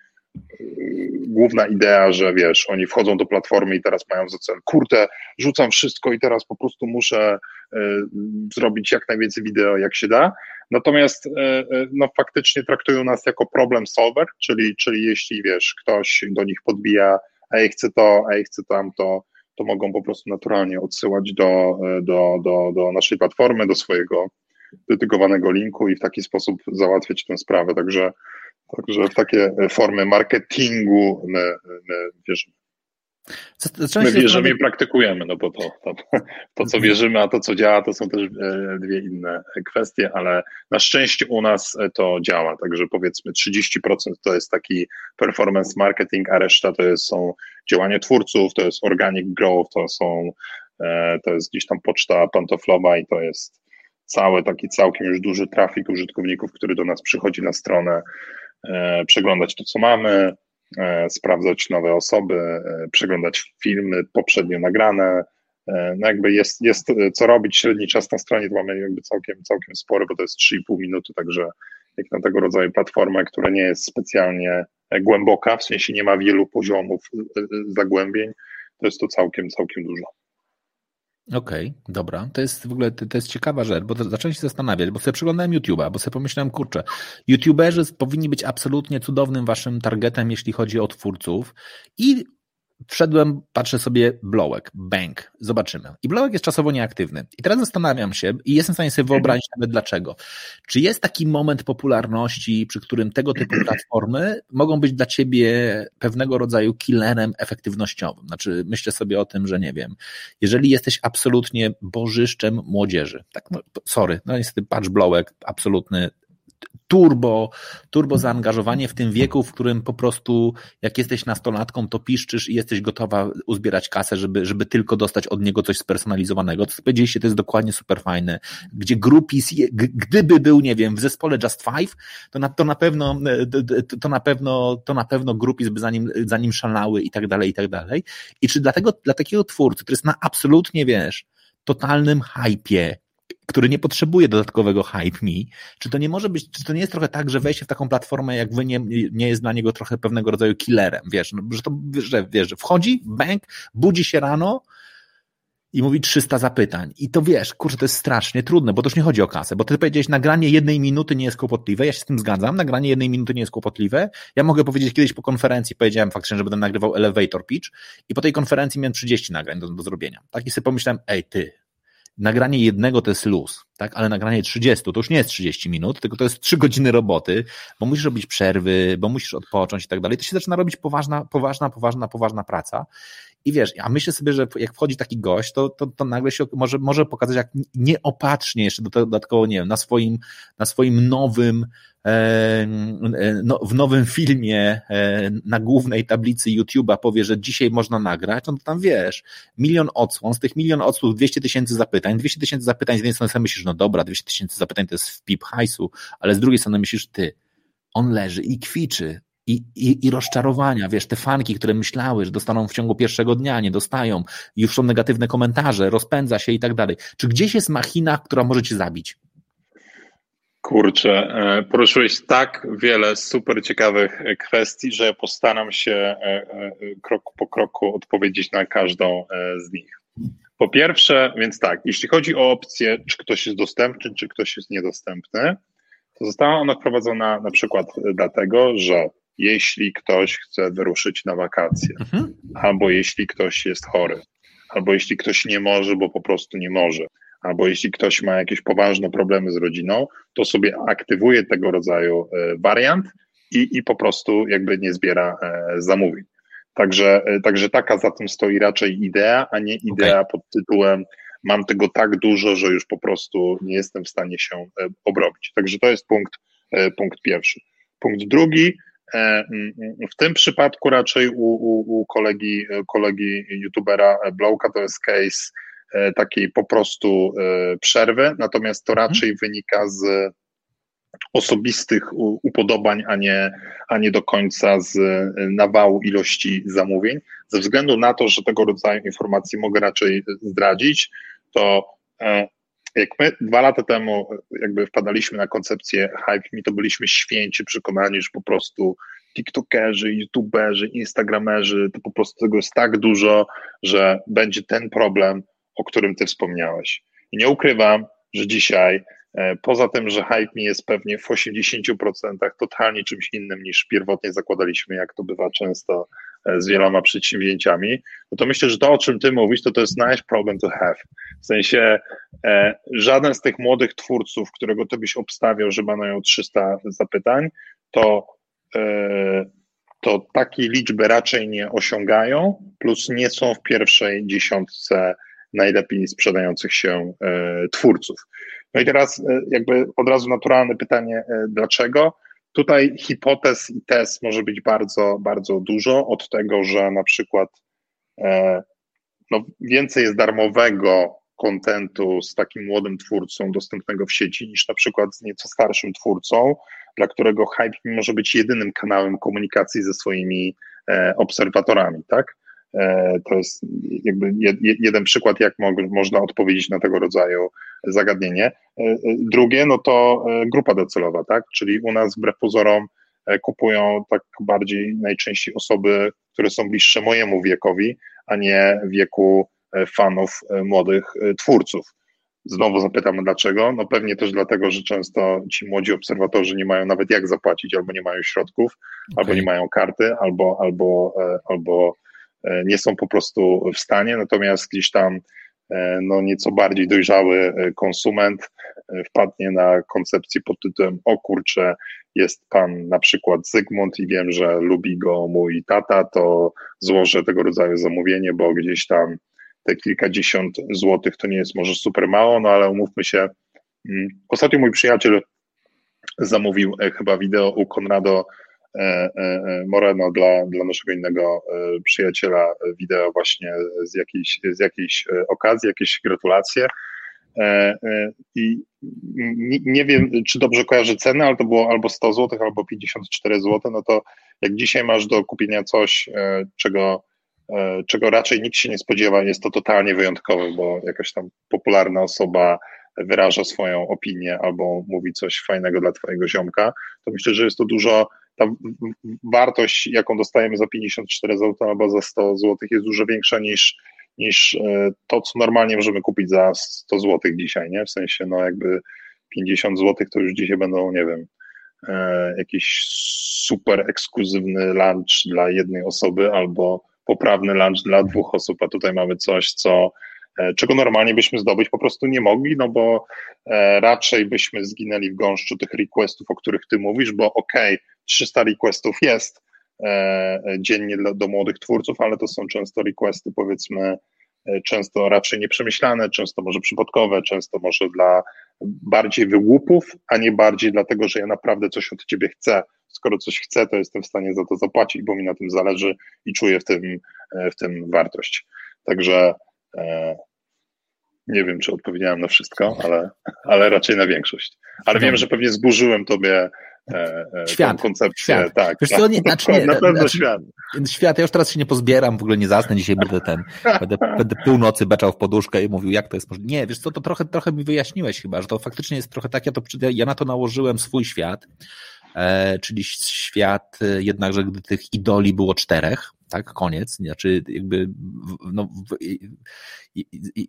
główna idea, że wiesz, oni wchodzą do platformy i teraz mają za cel, kurde, rzucam wszystko i teraz po prostu muszę y, zrobić jak najwięcej wideo, jak się da. Natomiast y, y, no, faktycznie traktują nas jako problem solver, czyli, czyli jeśli wiesz, ktoś do nich podbija, ej, chcę to, ej, chcę tamto, to mogą po prostu naturalnie odsyłać do, do, do, do naszej platformy, do swojego dedykowanego linku i w taki sposób załatwiać tę sprawę. Także Także w takie formy marketingu my, my wierzymy. My wierzymy i praktykujemy, no bo to, to, to, co wierzymy, a to, co działa, to są też e, dwie inne kwestie, ale na szczęście u nas to działa, także powiedzmy 30% to jest taki performance marketing, a reszta to jest, są działania twórców, to jest organic growth, to są, e, to jest gdzieś tam poczta pantoflowa i to jest cały taki całkiem już duży trafik użytkowników, który do nas przychodzi na stronę, E, przeglądać to, co mamy, e, sprawdzać nowe osoby, e, przeglądać filmy poprzednio nagrane. No jakby jest, jest co robić, średni czas na stronie mamy jakby całkiem, całkiem spory, bo to jest 3,5 minuty, także jak na tego rodzaju platformę, która nie jest specjalnie głęboka, w sensie nie ma wielu poziomów zagłębień, to jest to całkiem, całkiem dużo. Okej, okay, dobra. To jest w ogóle, to jest ciekawa rzecz, bo zacząłem się zastanawiać, bo sobie przeglądałem YouTube'a, bo sobie pomyślałem, kurczę, YouTuberzy powinni być absolutnie cudownym waszym targetem, jeśli chodzi o twórców i Wszedłem, patrzę sobie, Blowek, bank, zobaczymy. I Blowek jest czasowo nieaktywny. I teraz zastanawiam się i jestem w stanie sobie wyobrazić nawet dlaczego. Czy jest taki moment popularności, przy którym tego typu platformy mogą być dla ciebie pewnego rodzaju killerem efektywnościowym? Znaczy, myślę sobie o tym, że nie wiem, jeżeli jesteś absolutnie bożyszczem młodzieży, tak, no, sorry, no niestety patch Blowek, absolutny turbo, turbo zaangażowanie w tym wieku, w którym po prostu jak jesteś nastolatką, to piszczysz i jesteś gotowa uzbierać kasę, żeby, żeby tylko dostać od niego coś spersonalizowanego. To co powiedzieliście, to jest dokładnie super fajne. Gdzie grupis, gdyby był, nie wiem, w zespole Just Five, to na, to na pewno, to na pewno, to na pewno grupis by za nim, za nim szalały i tak dalej, i tak dalej. I czy dlatego, dla takiego twórcy, który jest na absolutnie, wiesz, totalnym hypie, który nie potrzebuje dodatkowego hype me, czy to nie może być, czy to nie jest trochę tak, że wejście w taką platformę jak wy nie, nie jest dla niego trochę pewnego rodzaju killerem, wiesz, no, że to, że, wiesz, że wchodzi, bank, budzi się rano, i mówi 300 zapytań. I to wiesz, kurczę, to jest strasznie trudne, bo to już nie chodzi o kasę, bo ty powiedziałeś, nagranie jednej minuty nie jest kłopotliwe, ja się z tym zgadzam, nagranie jednej minuty nie jest kłopotliwe. Ja mogę powiedzieć, kiedyś po konferencji powiedziałem faktycznie, że będę nagrywał elevator pitch i po tej konferencji miałem 30 nagrań do, do zrobienia. Tak i sobie pomyślałem, ej ty, nagranie jednego to jest luz, tak? ale nagranie 30 to już nie jest 30 minut, tylko to jest 3 godziny roboty, bo musisz robić przerwy, bo musisz odpocząć i tak dalej. To się zaczyna robić poważna, poważna, poważna, poważna praca. I wiesz, ja myślę sobie, że jak wchodzi taki gość, to, to, to nagle się może, może pokazać, jak nieopatrznie jeszcze dodatkowo, nie wiem, na swoim, na swoim nowym, e, no, w nowym filmie e, na głównej tablicy YouTube'a powie, że dzisiaj można nagrać, no to tam wiesz, milion odsłon, z tych milion odsłon 200 tysięcy zapytań, 200 tysięcy zapytań, z jednej strony sobie myślisz, no dobra, 200 tysięcy zapytań to jest w pip hajsu, ale z drugiej strony myślisz, ty, on leży i kwiczy, i, i, i rozczarowania, wiesz, te fanki, które myślały, że dostaną w ciągu pierwszego dnia, nie dostają, już są negatywne komentarze, rozpędza się i tak dalej. Czy gdzieś jest machina, która może cię zabić? Kurczę, e, poruszyłeś tak wiele super ciekawych kwestii, że postaram się e, e, krok po kroku odpowiedzieć na każdą z nich. Po pierwsze, więc tak, jeśli chodzi o opcję, czy ktoś jest dostępny, czy ktoś jest niedostępny, to została ona wprowadzona na przykład dlatego, że jeśli ktoś chce wyruszyć na wakacje, mhm. albo jeśli ktoś jest chory, albo jeśli ktoś nie może, bo po prostu nie może, albo jeśli ktoś ma jakieś poważne problemy z rodziną, to sobie aktywuje tego rodzaju e, wariant i, i po prostu jakby nie zbiera e, zamówień. Także, e, także taka za tym stoi raczej idea, a nie idea okay. pod tytułem mam tego tak dużo, że już po prostu nie jestem w stanie się obrobić. Także to jest punkt, punkt pierwszy. Punkt drugi, w tym przypadku raczej u, u, u kolegi, kolegi youtubera Blowka to jest case E, takiej po prostu e, przerwy, natomiast to mhm. raczej wynika z osobistych upodobań, a nie, a nie do końca z e, nawału ilości zamówień. Ze względu na to, że tego rodzaju informacji mogę raczej zdradzić, to jak my dwa lata temu jakby wpadaliśmy na koncepcję Hype to byliśmy święci przekonani, że po prostu TikTokerzy, YouTuberzy, Instagramerzy, to po prostu tego jest tak dużo, że będzie ten problem, o którym ty wspomniałeś. I nie ukrywam, że dzisiaj, e, poza tym, że hype mi jest pewnie w 80% totalnie czymś innym niż pierwotnie zakładaliśmy, jak to bywa często e, z wieloma przedsięwzięciami, no to myślę, że to, o czym ty mówisz, to to jest nice problem to have. W sensie e, żaden z tych młodych twórców, którego ty byś obstawiał, że mają 300 zapytań, to e, to takiej liczby raczej nie osiągają, plus nie są w pierwszej dziesiątce najlepiej sprzedających się e, twórców. No i teraz e, jakby od razu naturalne pytanie, e, dlaczego? Tutaj hipotez i tez może być bardzo, bardzo dużo, od tego, że na przykład no, więcej jest darmowego kontentu z takim młodym twórcą dostępnego w sieci niż na przykład z nieco starszym twórcą, dla którego hype może być jedynym kanałem komunikacji ze swoimi obserwatorami, tak? E, to jest jakby jeden przykład, jak można odpowiedzieć na tego rodzaju zagadnienie. E, e, drugie, no to grupa docelowa, tak? Czyli u nas wbrew pozorom kupują tak bardziej najczęściej osoby, które są bliższe mojemu wiekowi, a nie wieku fanów młodych twórców. Znowu zapytam dlaczego. No pewnie też dlatego, że często ci młodzi obserwatorzy nie mają nawet jak zapłacić, albo nie mają środków, okay. albo nie mają karty, albo, albo, albo nie są po prostu w stanie, natomiast gdzieś tam e, no, nieco bardziej dojrzały e, konsument wpadnie na koncepcję pod tytułem o kurczę, jest pan na przykład Zygmunt i wiem, że lubi go mój tata, to złożę tego rodzaju zamówienie, bo gdzieś tam te kilkadziesiąt złotych to nie jest może super mało, no ale umówmy się, mm, ostatnio mój przyjaciel zamówił chyba wideo u Konrado E, e, e, Moreno dla, dla naszego innego przyjaciela wideo właśnie z jakiejś, z jakiejś okazji, jakieś gratulacje. I nie wiem, czy dobrze kojarzę cenę, ale to było albo 100 zł, albo 54 zł. No to jak dzisiaj masz do kupienia coś, czego, czego raczej nikt się nie spodziewa, jest to totalnie wyjątkowe, bo jakaś tam popularna osoba wyraża swoją opinię albo mówi coś fajnego dla Twojego ziomka, to myślę, że jest to dużo ta wartość, jaką dostajemy za 54 zł albo za 100 zł jest dużo większa niż, niż e, to, co normalnie możemy kupić za 100 zł dzisiaj, nie? W sensie, no jakby 50 zł to już dzisiaj będą, nie wiem, e, jakiś super ekskluzywny lunch dla jednej osoby albo poprawny lunch dla dwóch osób, a tutaj mamy coś, co czego normalnie byśmy zdobyć po prostu nie mogli, no bo raczej byśmy zginęli w gąszczu tych requestów, o których ty mówisz, bo okej, okay, 300 requestów jest e, dziennie do, do młodych twórców, ale to są często requesty powiedzmy e, często raczej nieprzemyślane, często może przypadkowe, często może dla bardziej wyłupów, a nie bardziej dlatego, że ja naprawdę coś od ciebie chcę. Skoro coś chcę, to jestem w stanie za to zapłacić, bo mi na tym zależy i czuję w tym, e, w tym wartość. Także nie wiem, czy odpowiedziałem na wszystko, ale, ale raczej na większość. Ale wiem, że pewnie zburzyłem tobie e, e świat, koncepcję. Świat. Tak, Wiesz co, nie, znaczy, nie, na pewno znaczy, świat. Świat, ja już teraz się nie pozbieram, w ogóle nie zasnę, dzisiaj będę ten, będę, będę północy beczał w poduszkę i mówił, jak to jest możliwe. Nie, wiesz co, to trochę, trochę mi wyjaśniłeś chyba, że to faktycznie jest trochę tak, ja, to, ja na to nałożyłem swój świat, e, czyli świat e, jednakże, gdy tych idoli było czterech, tak, koniec, znaczy jakby, no,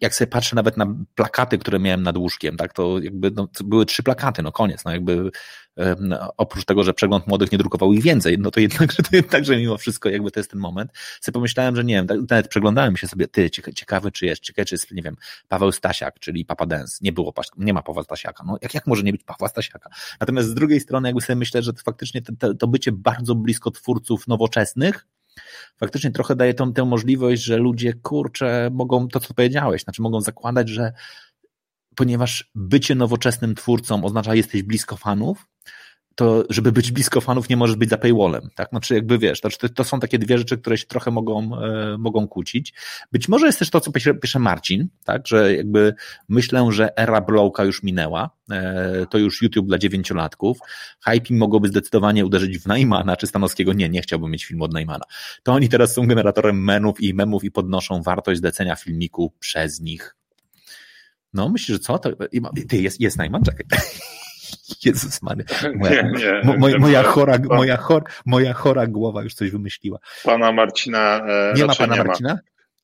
jak sobie patrzę nawet na plakaty, które miałem nad łóżkiem, tak, to jakby no, to były trzy plakaty, no koniec, no jakby no, oprócz tego, że przegląd młodych nie drukował ich więcej, no to jednak, że to jednak, że mimo wszystko jakby to jest ten moment, sobie pomyślałem, że nie wiem, tak, nawet przeglądałem się sobie, ty, ciekawy czy jest, ciekawy czy jest, nie wiem, Paweł Stasiak, czyli Papa Dance, nie było, nie ma Pawła Stasiaka, no jak, jak może nie być Pawła Stasiaka? Natomiast z drugiej strony jakby sobie myślę, że to faktycznie to, to bycie bardzo blisko twórców nowoczesnych, faktycznie trochę daje tą, tę możliwość, że ludzie, kurczę, mogą, to co powiedziałeś, znaczy mogą zakładać, że ponieważ bycie nowoczesnym twórcą oznacza, że jesteś blisko fanów, to żeby być blisko fanów nie możesz być za paywallem, tak? Znaczy jakby wiesz, to, to są takie dwie rzeczy, które się trochę mogą, e, mogą kłócić. Być może jest też to, co pisze, pisze Marcin, tak? Że jakby myślę, że era blowka już minęła, e, to już YouTube dla dziewięciolatków. Hyping mogłoby zdecydowanie uderzyć w Najmana czy Stanowskiego. Nie, nie chciałbym mieć filmu od Najmana. To oni teraz są generatorem menów i memów i podnoszą wartość zlecenia filmiku przez nich. No, myślisz, że co? To, ty, jest, jest Najman? Czekaj. Jezus Mary. Moja, nie, nie, mo, moja, moja, chora, moja, chor, moja chora głowa już coś wymyśliła. Pana Marcina e, Nie ma pana nie Marcina? Ma.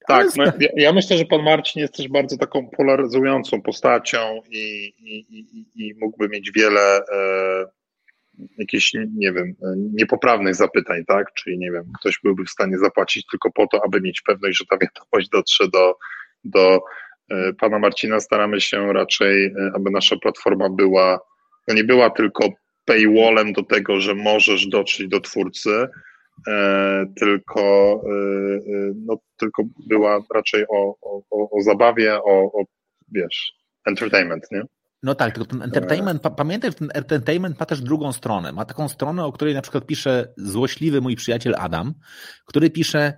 Tak, no, ja, ja, myślę, że pan Marcin jest też bardzo taką polaryzującą postacią i, i, i, i mógłby mieć wiele e, jakichś, nie wiem, e, niepoprawnych zapytań, tak? Czyli, nie wiem, ktoś byłby w stanie zapłacić tylko po to, aby mieć pewność, że ta wiadomość dotrze do, do e, pana Marcina. Staramy się raczej, e, aby nasza platforma była no nie była tylko paywallem do tego, że możesz dotrzeć do twórcy, e, tylko, e, e, no, tylko była raczej o, o, o zabawie, o, o, wiesz, entertainment, nie? No tak, tylko ten entertainment, pa, pamiętaj, ten entertainment ma też drugą stronę. Ma taką stronę, o której na przykład pisze złośliwy mój przyjaciel Adam, który pisze,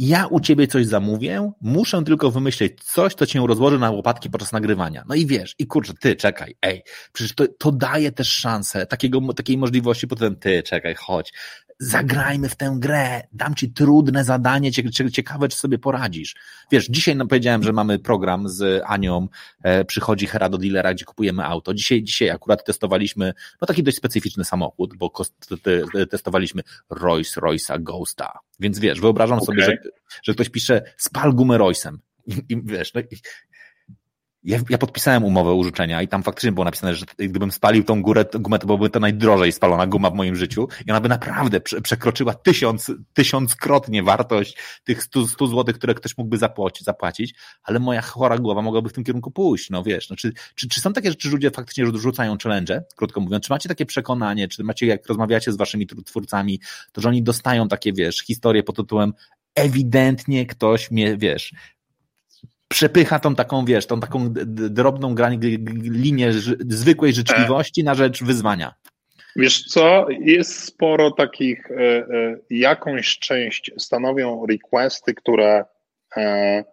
ja u ciebie coś zamówię, muszę tylko wymyśleć coś, co cię rozłoży na łopatki podczas nagrywania. No i wiesz, i kurczę, ty, czekaj, ej, przecież to, to daje też szansę takiego, takiej możliwości, potem ty, czekaj, chodź, zagrajmy w tę grę, dam ci trudne zadanie, ciekawe, czy sobie poradzisz. Wiesz, dzisiaj no, powiedziałem, że mamy program z Anią, e, przychodzi Hera do dealera, gdzie kupujemy auto. Dzisiaj, dzisiaj akurat testowaliśmy, no taki dość specyficzny samochód, bo testowaliśmy Rolls Royce'a Ghosta. Więc wiesz, wyobrażam okay. sobie, że, że ktoś pisze spal gumę Royce'em. I, i wiesz, no, ja, ja, podpisałem umowę użyczenia i tam faktycznie było napisane, że gdybym spalił tą górę, gumę, to byłaby to najdrożej spalona guma w moim życiu. I ona by naprawdę prze, przekroczyła tysiąc, tysiąckrotnie wartość tych stu, stu złotych, które ktoś mógłby zapłacić, zapłacić, ale moja chora głowa mogłaby w tym kierunku pójść, no wiesz, no, czy, czy, czy są takie rzeczy, że ludzie faktycznie rzucają challenge, krótko mówiąc, czy macie takie przekonanie, czy macie, jak rozmawiacie z waszymi twórcami, to że oni dostają takie, wiesz, historie pod tytułem ewidentnie ktoś mnie, wiesz, przepycha tą taką, wiesz, tą taką drobną linię zwykłej życzliwości na rzecz wyzwania. Wiesz co, jest sporo takich, e, e, jakąś część stanowią requesty, które, e,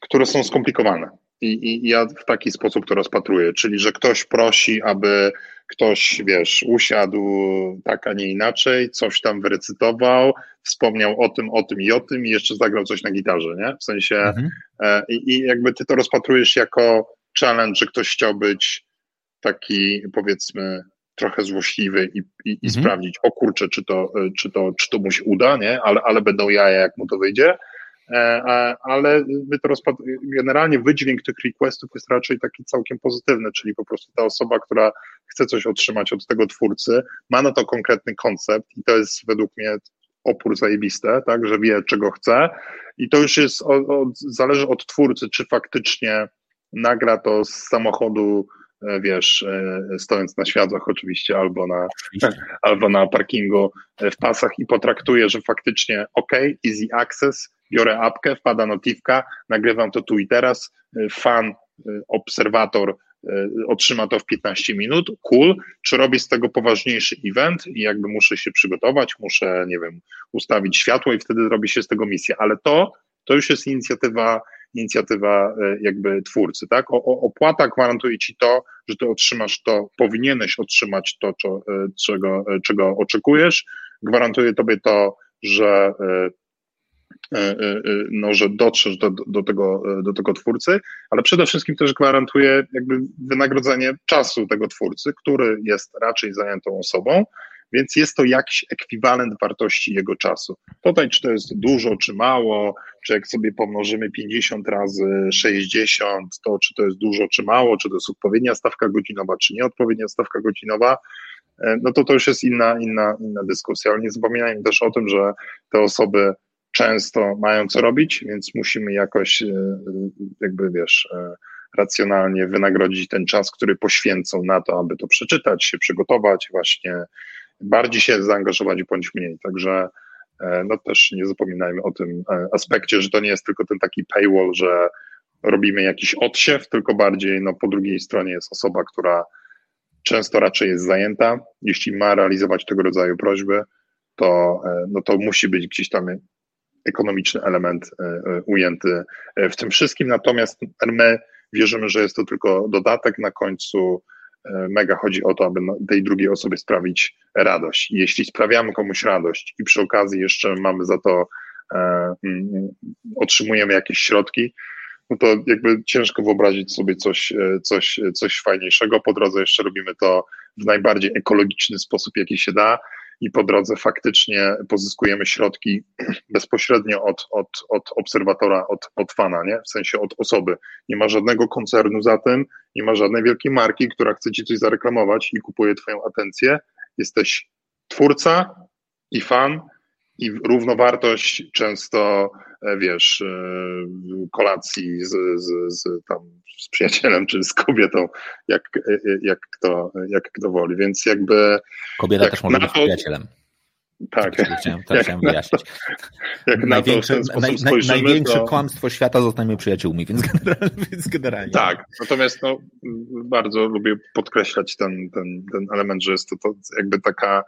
które są skomplikowane. I, I, ja w taki sposób to rozpatruję, czyli że ktoś prosi, aby ktoś, wiesz, usiadł tak, a nie inaczej, coś tam wyrecytował, wspomniał o tym, o tym i o tym i jeszcze zagrał coś na gitarze, nie? W sensie mhm. e, i jakby ty to rozpatrujesz jako challenge, że ktoś chciał być taki, powiedzmy, trochę złośliwy i, i, i mhm. sprawdzić, o kurczę, czy to, czy, to, czy to mu się uda, nie? Ale, ale będą jaja, jak mu to wyjdzie. E, ale my to rozpad... generalnie wydźwięk tych requestów jest raczej taki całkiem pozytywny, czyli po prostu ta osoba, która chce coś otrzymać od tego twórcy, ma na to konkretny koncept i to jest według mnie opór zajebiste, tak, że wie czego chce. I to już jest, od, od, zależy od twórcy, czy faktycznie nagra to z samochodu wiesz, e, stojąc na światłach oczywiście, albo na, albo na parkingu w pasach i potraktuje, że faktycznie ok, easy access, biorę apkę, wpada notiwka, nagrywam to tu i teraz, fan, obserwator otrzyma to w 15 minut, cool, czy robię z tego poważniejszy event? I jakby muszę się przygotować, muszę, nie wiem, ustawić światło i wtedy robi się z tego misję, ale to, to już jest inicjatywa, inicjatywa jakby twórcy, tak? O, opłata gwarantuje ci to, że ty otrzymasz to, powinieneś otrzymać to, czego, czego oczekujesz. Gwarantuje tobie to, że no, że dotrzesz do, do, tego, do tego twórcy, ale przede wszystkim też gwarantuje jakby wynagrodzenie czasu tego twórcy, który jest raczej zajętą osobą, więc jest to jakiś ekwiwalent wartości jego czasu. Tutaj, czy to jest dużo, czy mało, czy jak sobie pomnożymy 50 razy 60, to czy to jest dużo, czy mało, czy to jest odpowiednia stawka godzinowa, czy nieodpowiednia stawka godzinowa, e, no to to już jest inna, inna, inna dyskusja. Ale nie zapominajmy też o tym, że te osoby często mają co robić, więc musimy jakoś, e, jakby wiesz, e, racjonalnie wynagrodzić ten czas, który poświęcą na to, aby to przeczytać, się przygotować, właśnie bardziej się zaangażować bądź mniej. Także e, no też nie zapominajmy o tym e, aspekcie, że to nie jest tylko ten taki paywall, że robimy jakiś odsiew, tylko bardziej no, po drugiej stronie jest osoba, która często raczej jest zajęta. Jeśli ma realizować tego rodzaju prośby, to, e, no, to musi być gdzieś tam ekonomiczny element ujęty w tym wszystkim. Natomiast my wierzymy, że jest to tylko dodatek na końcu mega chodzi o to, aby tej drugiej osobie sprawić radość. Jeśli sprawiamy komuś radość i przy okazji jeszcze mamy za to, e, mm, otrzymujemy jakieś środki, no to jakby ciężko wyobrazić sobie coś, e, coś, coś fajniejszego. Po drodze jeszcze robimy to w najbardziej ekologiczny sposób, jaki się da i po drodze faktycznie pozyskujemy środki bezpośrednio od, od, od obserwatora, od, od fana, nie? w sensie od osoby. Nie ma żadnego koncernu za tym, nie ma żadnej wielkiej marki, która chce ci coś zareklamować i kupuje twoją atencję. Jesteś twórca i fan i równowartość często, e, wiesz, e, kolacji z, z, z, tam, z przyjacielem czy z kobietą, jak, e, jak, kto, jak kto woli. Więc jakby. Kobieta jak też może być przyjacielem. Tak. tak chciałem, tak chciałem wyjaśnić. Jak największe, naj, naj, największe to... kłamstwo świata zostańmy przyjaciółmi, więc generalnie, więc generalnie. Tak, natomiast no, bardzo lubię podkreślać ten, ten, ten element, że jest to, to jakby taka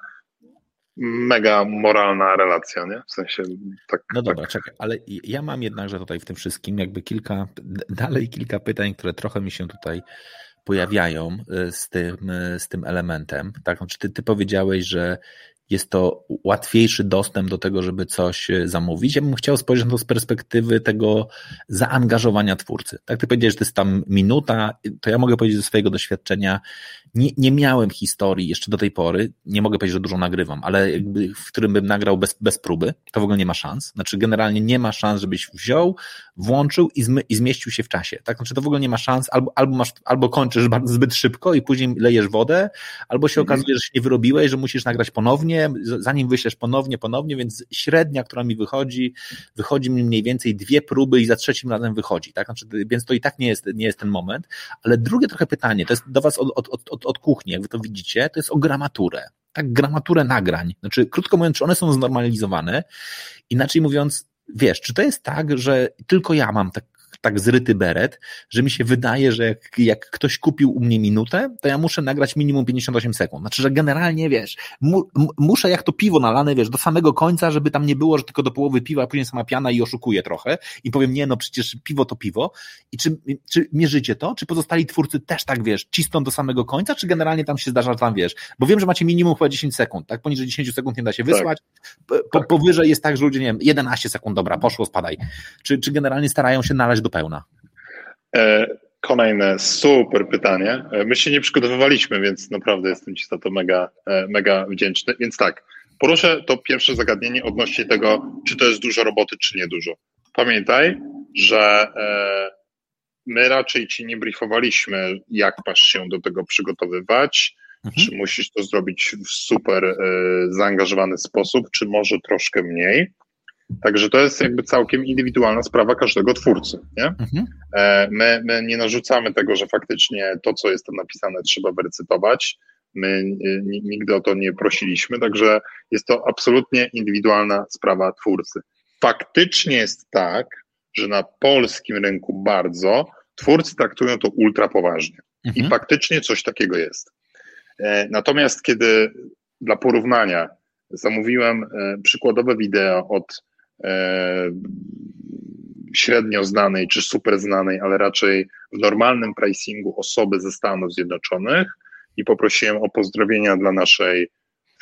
mega moralna relacja, nie? W sensie tak. No dobra, tak. czekaj, ale ja mam jednakże tutaj w tym wszystkim jakby kilka, dalej kilka pytań, które trochę mi się tutaj pojawiają y, z tym, y, z tym elementem. Tak, znaczy ty, ty powiedziałeś, że jest to łatwiejszy dostęp do tego, żeby coś e, zamówić. Ja bym chciał spojrzeć na to z perspektywy tego zaangażowania twórcy. Tak, ty powiedziałeś, że to jest tam minuta, to ja mogę powiedzieć ze swojego doświadczenia, nie, nie miałem historii jeszcze do tej pory, nie mogę powiedzieć, że dużo nagrywam, ale jakby, w którym bym nagrał bez, bez próby, to w ogóle nie ma szans. Znaczy, generalnie nie ma szans, żebyś wziął, włączył i, zmy, i zmieścił się w czasie. Tak, znaczy, to w ogóle nie ma szans, albo, albo masz, albo kończysz zbyt szybko i później lejesz wodę, albo się mhm. okazuje, że się nie wyrobiłeś, że musisz nagrać ponownie, zanim wyślesz ponownie, ponownie, więc średnia, która mi wychodzi, wychodzi mi mniej więcej dwie próby i za trzecim razem wychodzi, tak, znaczy, więc to i tak nie jest, nie jest ten moment, ale drugie trochę pytanie, to jest do was od, od, od, od kuchni, jak wy to widzicie, to jest o gramaturę. Tak, gramaturę nagrań. Znaczy, krótko mówiąc, czy one są znormalizowane? Inaczej mówiąc, wiesz, czy to jest tak, że tylko ja mam tak tak zryty beret, że mi się wydaje, że jak, jak ktoś kupił u mnie minutę, to ja muszę nagrać minimum 58 sekund. Znaczy, że generalnie, wiesz, mu, muszę jak to piwo nalane, wiesz, do samego końca, żeby tam nie było, że tylko do połowy piwa, a później sama piana i oszukuję trochę i powiem, nie, no przecież piwo to piwo. I czy, czy mierzycie to? Czy pozostali twórcy też tak, wiesz, cisną do samego końca, czy generalnie tam się zdarza, że tam, wiesz, bo wiem, że macie minimum chyba 10 sekund, tak? Poniżej 10 sekund nie da się wysłać. Tak. Po, tak. Powyżej jest tak, że ludzie, nie wiem, 11 sekund, dobra, poszło, spadaj. Czy, czy generalnie starają się nalać do do pełna? E, kolejne super pytanie. E, my się nie przygotowywaliśmy, więc naprawdę jestem Ci za to mega, e, mega wdzięczny. Więc tak, poruszę to pierwsze zagadnienie odnośnie tego, czy to jest dużo roboty, czy nie dużo. Pamiętaj, że my raczej Ci nie briefowaliśmy, jak masz się do tego przygotowywać, mhm. czy musisz to zrobić w super zaangażowany sposób, czy może troszkę mniej. Także to jest jakby całkiem indywidualna sprawa każdego twórcy. Nie? Mhm. E, my, my nie narzucamy tego, że faktycznie to, co jest tam napisane, trzeba wyrecytować. My nigdy o to nie prosiliśmy, także jest to absolutnie indywidualna sprawa twórcy. Faktycznie jest tak, że na polskim rynku bardzo twórcy traktują to ultra poważnie. Mhm. I faktycznie coś takiego jest. E, natomiast kiedy dla porównania zamówiłem e, przykładowe wideo od średnio znanej czy super znanej, ale raczej w normalnym pricingu osoby ze Stanów Zjednoczonych i poprosiłem o pozdrowienia dla naszej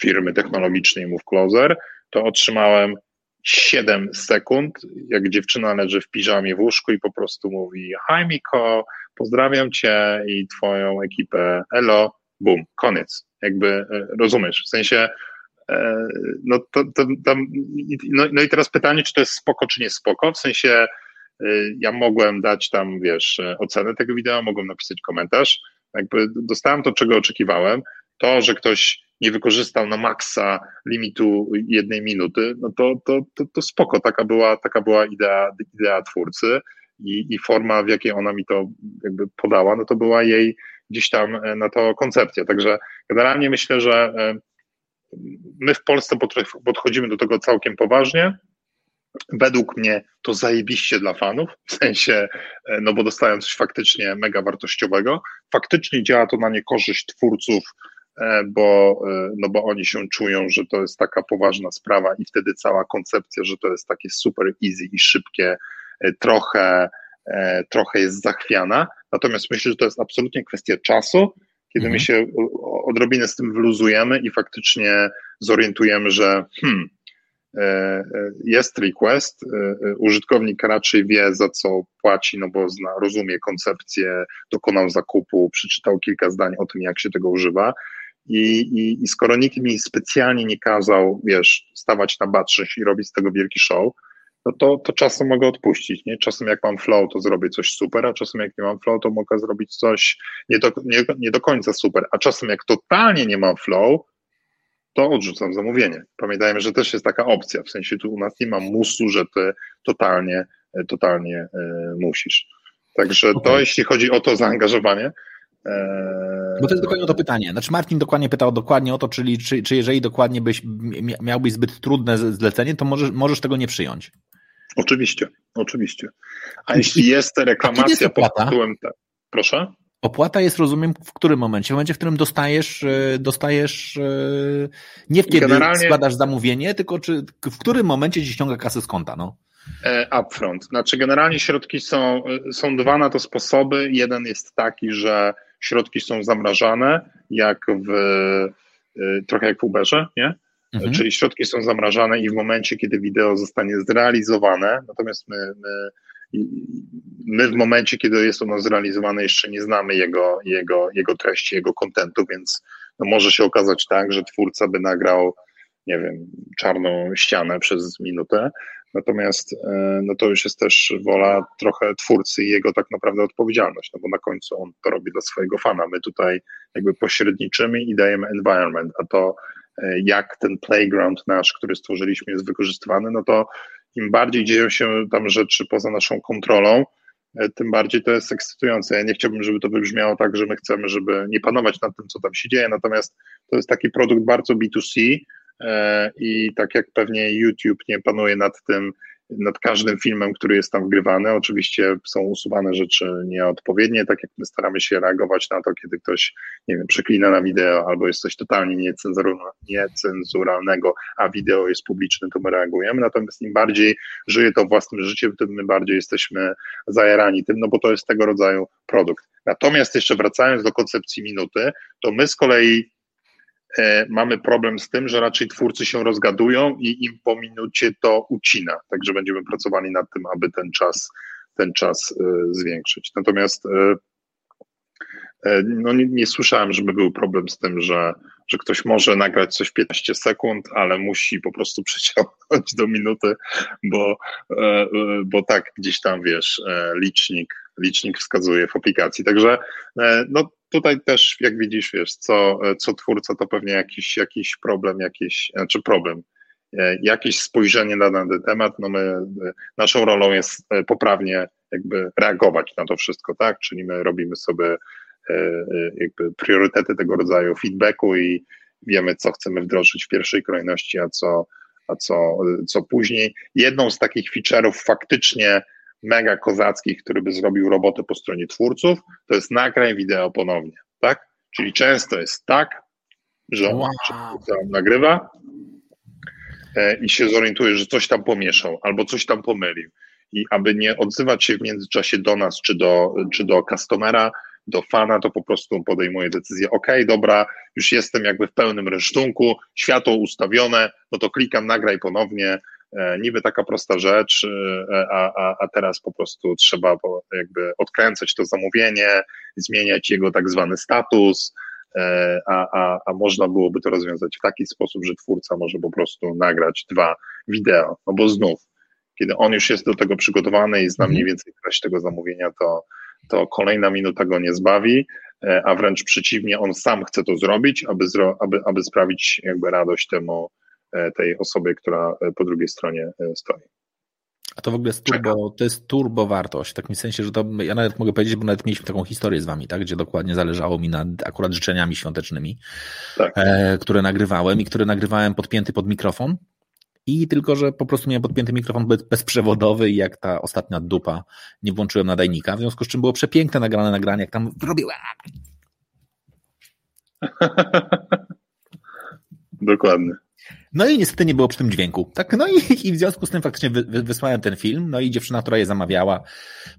firmy technologicznej Move Closer, to otrzymałem 7 sekund, jak dziewczyna leży w piżamie w łóżku i po prostu mówi hi Miko, pozdrawiam cię i twoją ekipę, elo, bum, koniec. Jakby e, rozumiesz, w sensie e, no, to, to, tam, no, no i teraz pytanie, czy to jest spoko, czy nie spoko, w sensie e, ja mogłem dać tam, wiesz, ocenę tego wideo, mogłem napisać komentarz, jakby dostałem to, czego oczekiwałem, to, że ktoś nie wykorzystał na maksa limitu jednej minuty, no to, to, to, to spoko, taka była, taka była idea, idea twórcy i, i forma, w jakiej ona mi to jakby podała, no to była jej gdzieś tam e, na to koncepcja. Także generalnie myślę, że e, my w Polsce podchodzimy do tego całkiem poważnie. Według mnie to zajebiście dla fanów, w sensie, e, no bo dostają coś faktycznie mega wartościowego. Faktycznie działa to na niekorzyść twórców, bo, no bo oni się czują, że to jest taka poważna sprawa i wtedy cała koncepcja, że to jest takie super easy i szybkie, trochę, trochę jest zachwiana. Natomiast myślę, że to jest absolutnie kwestia czasu, kiedy mhm. my się odrobinę z tym wyluzujemy i faktycznie zorientujemy, że hmm, e, e, jest request, e, użytkownik raczej wie, za co płaci, no bo zna, rozumie koncepcję, dokonał zakupu, przeczytał kilka zdań o tym, jak się tego używa. I, i, i skoro nikt mi specjalnie nie kazał, wiesz, stawać na batrzeć i robić z tego wielki show, no to, to czasem mogę odpuścić. Nie? Czasem jak mam flow, to zrobię coś super, a czasem jak nie mam flow, to mogę zrobić coś nie do, nie, nie do końca super, a czasem jak totalnie nie mam flow, to odrzucam zamówienie. Pamiętajmy, że też jest taka opcja, w sensie tu u nas nie ma musu, że ty totalnie, totalnie e, musisz. Także okay. to jeśli chodzi o to zaangażowanie, e, bo to jest dokładnie to pytanie. Znaczy Marcin dokładnie pytał dokładnie o to, czyli czy, czy jeżeli dokładnie byś miałbyś zbyt trudne zlecenie, to możesz, możesz tego nie przyjąć. Oczywiście, oczywiście. A jeśli jest reklamacja pod tytułem... Proszę? Opłata jest, rozumiem, w którym momencie? W momencie, w którym dostajesz, e, dostajesz e, nie w kiedy Generalnie... składasz zamówienie, tylko czy, w którym momencie ci ściąga kasę z konta, no? E, upfront. Znaczy, generalnie środki są, są dwa na to sposoby. Jeden jest taki, że środki są zamrażane, jak w trochę jak w Uberze, nie? Mhm. Czyli środki są zamrażane i w momencie, kiedy wideo zostanie zrealizowane, natomiast my, my, my w momencie, kiedy jest ono zrealizowane, jeszcze nie znamy jego, jego, jego treści, jego kontentu, więc no może się okazać tak, że twórca by nagrał, nie wiem, czarną ścianę przez minutę, Natomiast e, no to już jest też wola trochę twórcy i jego tak naprawdę odpowiedzialność, no bo na końcu on to robi dla swojego fana. My tutaj jakby pośredniczymy i dajemy environment, a to jak ten playground nasz, który stworzyliśmy, jest wykorzystywany, no to im bardziej dzieją się tam rzeczy poza naszą kontrolą, e, tym bardziej to jest ekscytujące. Ja nie chciałbym, żeby to wybrzmiało tak, że my chcemy, żeby nie panować nad tym, co tam się dzieje, natomiast to jest taki produkt bardzo B2C e, i tak jak pewnie YouTube nie panuje nad tym, nad każdym filmem, który jest tam wgrywany. Oczywiście są usuwane rzeczy nieodpowiednie, tak jak my staramy się reagować na to, kiedy ktoś, nie wiem, przeklina na wideo albo jest coś totalnie niecenzuralnego, a wideo jest publiczne, to my reagujemy. Natomiast im bardziej żyje to własnym życiem, tym my bardziej jesteśmy zajarani tym, no bo to jest tego rodzaju produkt. Natomiast jeszcze wracając do koncepcji minuty, to my z kolei mamy problem z tym, że raczej twórcy się rozgadują i im po minucie to ucina. Także będziemy pracowali nad tym, aby ten czas, ten czas e, zwiększyć. Natomiast e, no nie, nie, słyszałem, żeby był problem z tym, że, że ktoś może nagrać coś w 15 sekund, ale musi po prostu przeciągnąć do minuty, bo, bo tak gdzieś tam wiesz, licznik, licznik wskazuje w aplikacji. Także no, tutaj też, jak widzisz, wiesz, co, co twórca, to pewnie jakiś, jakiś problem, jakiś, znaczy problem, e, jakieś spojrzenie na dany temat, no my, naszą rolą jest e, poprawnie jakby reagować na to wszystko, tak, czyli my robimy sobie e, jakby priorytety tego rodzaju feedbacku i wiemy, co chcemy wdrożyć w pierwszej kolejności, a co, a co, co później. Jedną z takich feature'ów faktycznie mega kozackich, który by zrobił robotę po stronie twórców, to jest nagraj wideo ponownie, tak? Czyli często jest tak, że on wow. nagrywa e, i się zorientuje, że coś tam pomieszał albo coś tam pomylił. i aby nie odzywać się w międzyczasie do nas, czy do, czy do customera, do fana, to po prostu podejmuje decyzję, ok, dobra, już jestem jakby w pełnym resztunku, światło ustawione, no to klikam, nagraj ponownie, niby taka prosta rzecz, e, a, a, a teraz po prostu trzeba jakby odkręcać to zamówienie, zmieniać jego tak zwany status, e, a, a, a można byłoby to rozwiązać w taki sposób, że twórca może po prostu nagrać dwa wideo, no bo znów, kiedy on już jest do tego przygotowany i zna mniej mhm. więcej treść tego zamówienia, to to kolejna minuta go nie zbawi, e, a wręcz przeciwnie, on sam chce to zrobić, aby, zro, aby, aby sprawić jakby radość temu, e, tej osobie, która e, po drugiej stronie stoi. A to w ogóle jest turbo, to jest turbo wartość, w takim sensie, że to ja nawet mogę powiedzieć, bo nawet mieliśmy taką historię z wami, tak, gdzie dokładnie zależało mi nad akurat życzeniami świątecznymi, tak. e, które nagrywałem i które nagrywałem podpięty pod mikrofon i tylko, że po prostu miałem podpięty mikrofon bezprzewodowy i jak ta ostatnia dupa nie włączyłem nadajnika, w związku z czym było przepiękne nagrane nagranie, jak tam robiłem. Dokładnie. No i niestety nie było przy tym dźwięku. Tak, no i, i w związku z tym faktycznie wy, wy, wysłałem ten film, no i dziewczyna, która je zamawiała,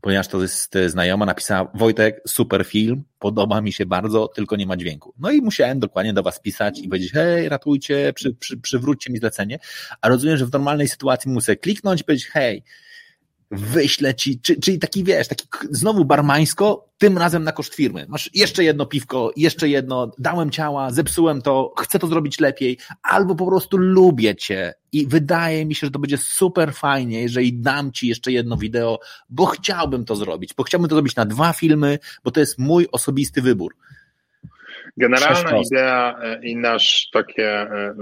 ponieważ to jest znajoma, napisała Wojtek, super film, podoba mi się bardzo, tylko nie ma dźwięku. No i musiałem dokładnie do was pisać i powiedzieć, hej, ratujcie, przy, przy, przywróćcie mi zlecenie, a rozumiem, że w normalnej sytuacji muszę kliknąć i powiedzieć, hej, wyślę ci, czy, czyli taki wiesz, taki znowu barmańsko, tym razem na koszt firmy. Masz jeszcze jedno piwko, jeszcze jedno, dałem ciała, zepsułem to, chcę to zrobić lepiej, albo po prostu lubię cię i wydaje mi się, że to będzie super fajnie, jeżeli dam ci jeszcze jedno wideo, bo chciałbym to zrobić, bo chciałbym to zrobić na dwa filmy, bo to jest mój osobisty wybór. Generalna idea e, i nasz takie e, e,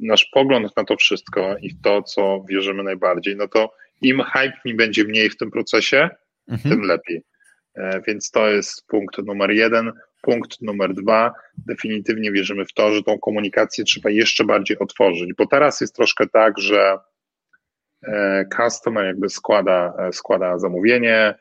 nasz pogląd na to wszystko i w to, co wierzymy najbardziej, no to im hype mi będzie mniej w tym procesie, mhm. tym lepiej. E, więc to jest punkt numer jeden. Punkt numer dwa, definitywnie wierzymy w to, że tą komunikację trzeba jeszcze bardziej otworzyć, bo teraz jest troszkę tak, że e, customer jakby składa, e, składa zamówienie,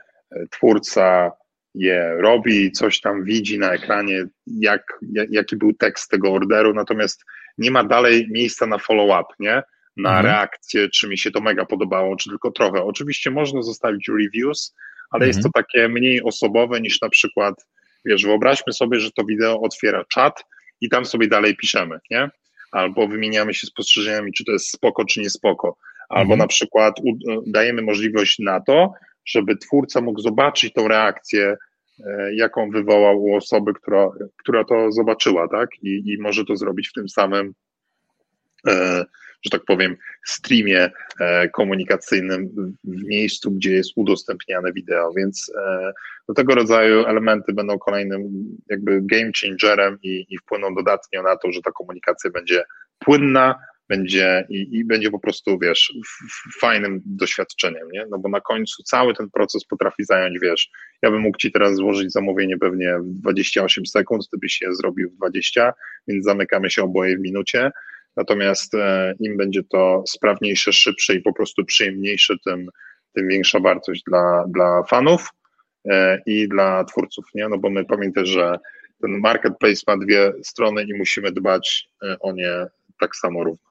twórca je robi, coś tam widzi na ekranie, jak, jaki był tekst tego orderu, natomiast nie ma dalej miejsca na follow-up, nie? Na mhm. reakcję, czy mi się to mega podobało, czy tylko trochę. Oczywiście można zostawić reviews, ale mhm. jest to takie mniej osobowe niż na przykład, wiesz, wyobraźmy sobie, że to wideo otwiera czat i tam sobie dalej piszemy, nie? Albo wymieniamy się spostrzeżeniami, czy to jest spoko, czy nie spoko. Albo mhm. na przykład dajemy możliwość na to, żeby twórca mógł zobaczyć tą reakcję E, jaką wywołał u osoby, która, która to zobaczyła, tak? I, I może to zrobić w tym samym, e, że tak powiem, streamie e, komunikacyjnym w miejscu, gdzie jest udostępniane wideo, więc do tego rodzaju elementy będą kolejnym jakby game changerem i, i wpłyną dodatnio na to, że ta komunikacja będzie płynna, będzie i, i będzie po prostu, wiesz, fajnym doświadczeniem, nie? No bo na końcu cały ten proces potrafi zająć, wiesz, ja bym mógł Ci teraz złożyć zamówienie pewnie w 28 sekund, Ty byś je zrobił w 20, więc zamykamy się oboje w minucie, natomiast e, im będzie to sprawniejsze, szybsze i po prostu przyjemniejsze, tym, tym większa wartość dla, dla fanów e, i dla twórców, nie? No bo my pamiętaj, że ten marketplace ma dwie strony i musimy dbać e, o nie tak samo równo.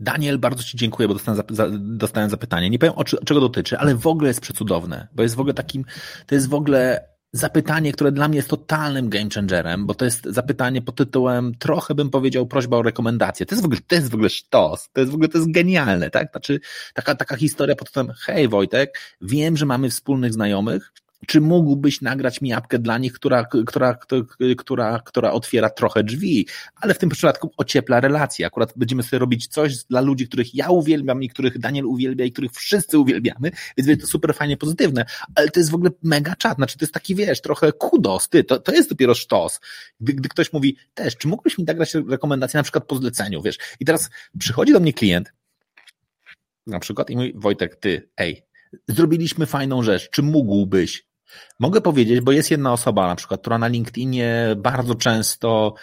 Daniel, bardzo Ci dziękuję, bo dostałem, za, dostałem zapytanie. Nie powiem, o, czego dotyczy, ale w ogóle jest przecudowne, bo jest w ogóle takim, to jest w ogóle zapytanie, które dla mnie jest totalnym game changerem, bo to jest zapytanie pod tytułem, trochę bym powiedział, prośba o rekomendację. To jest w ogóle, to jest w ogóle sztos, to jest w ogóle, to jest genialne, tak? Znaczy, taka, taka historia pod tytułem, hej Wojtek, wiem, że mamy wspólnych znajomych, czy mógłbyś nagrać mi apkę dla nich, która, która, która, która otwiera trochę drzwi, ale w tym przypadku ociepla relacje. Akurat będziemy sobie robić coś dla ludzi, których ja uwielbiam i których Daniel uwielbia i których wszyscy uwielbiamy, więc jest to super fajnie pozytywne, ale to jest w ogóle mega czat, znaczy to jest taki, wiesz, trochę kudos, ty, to, to jest dopiero sztos. Gdy, gdy ktoś mówi, też, czy mógłbyś mi nagrać rekomendację na przykład po zleceniu, wiesz, i teraz przychodzi do mnie klient, na przykład i mówi, Wojtek, ty, ej, zrobiliśmy fajną rzecz, czy mógłbyś Mogę powiedzieć, bo jest jedna osoba na przykład, która na LinkedInie bardzo często,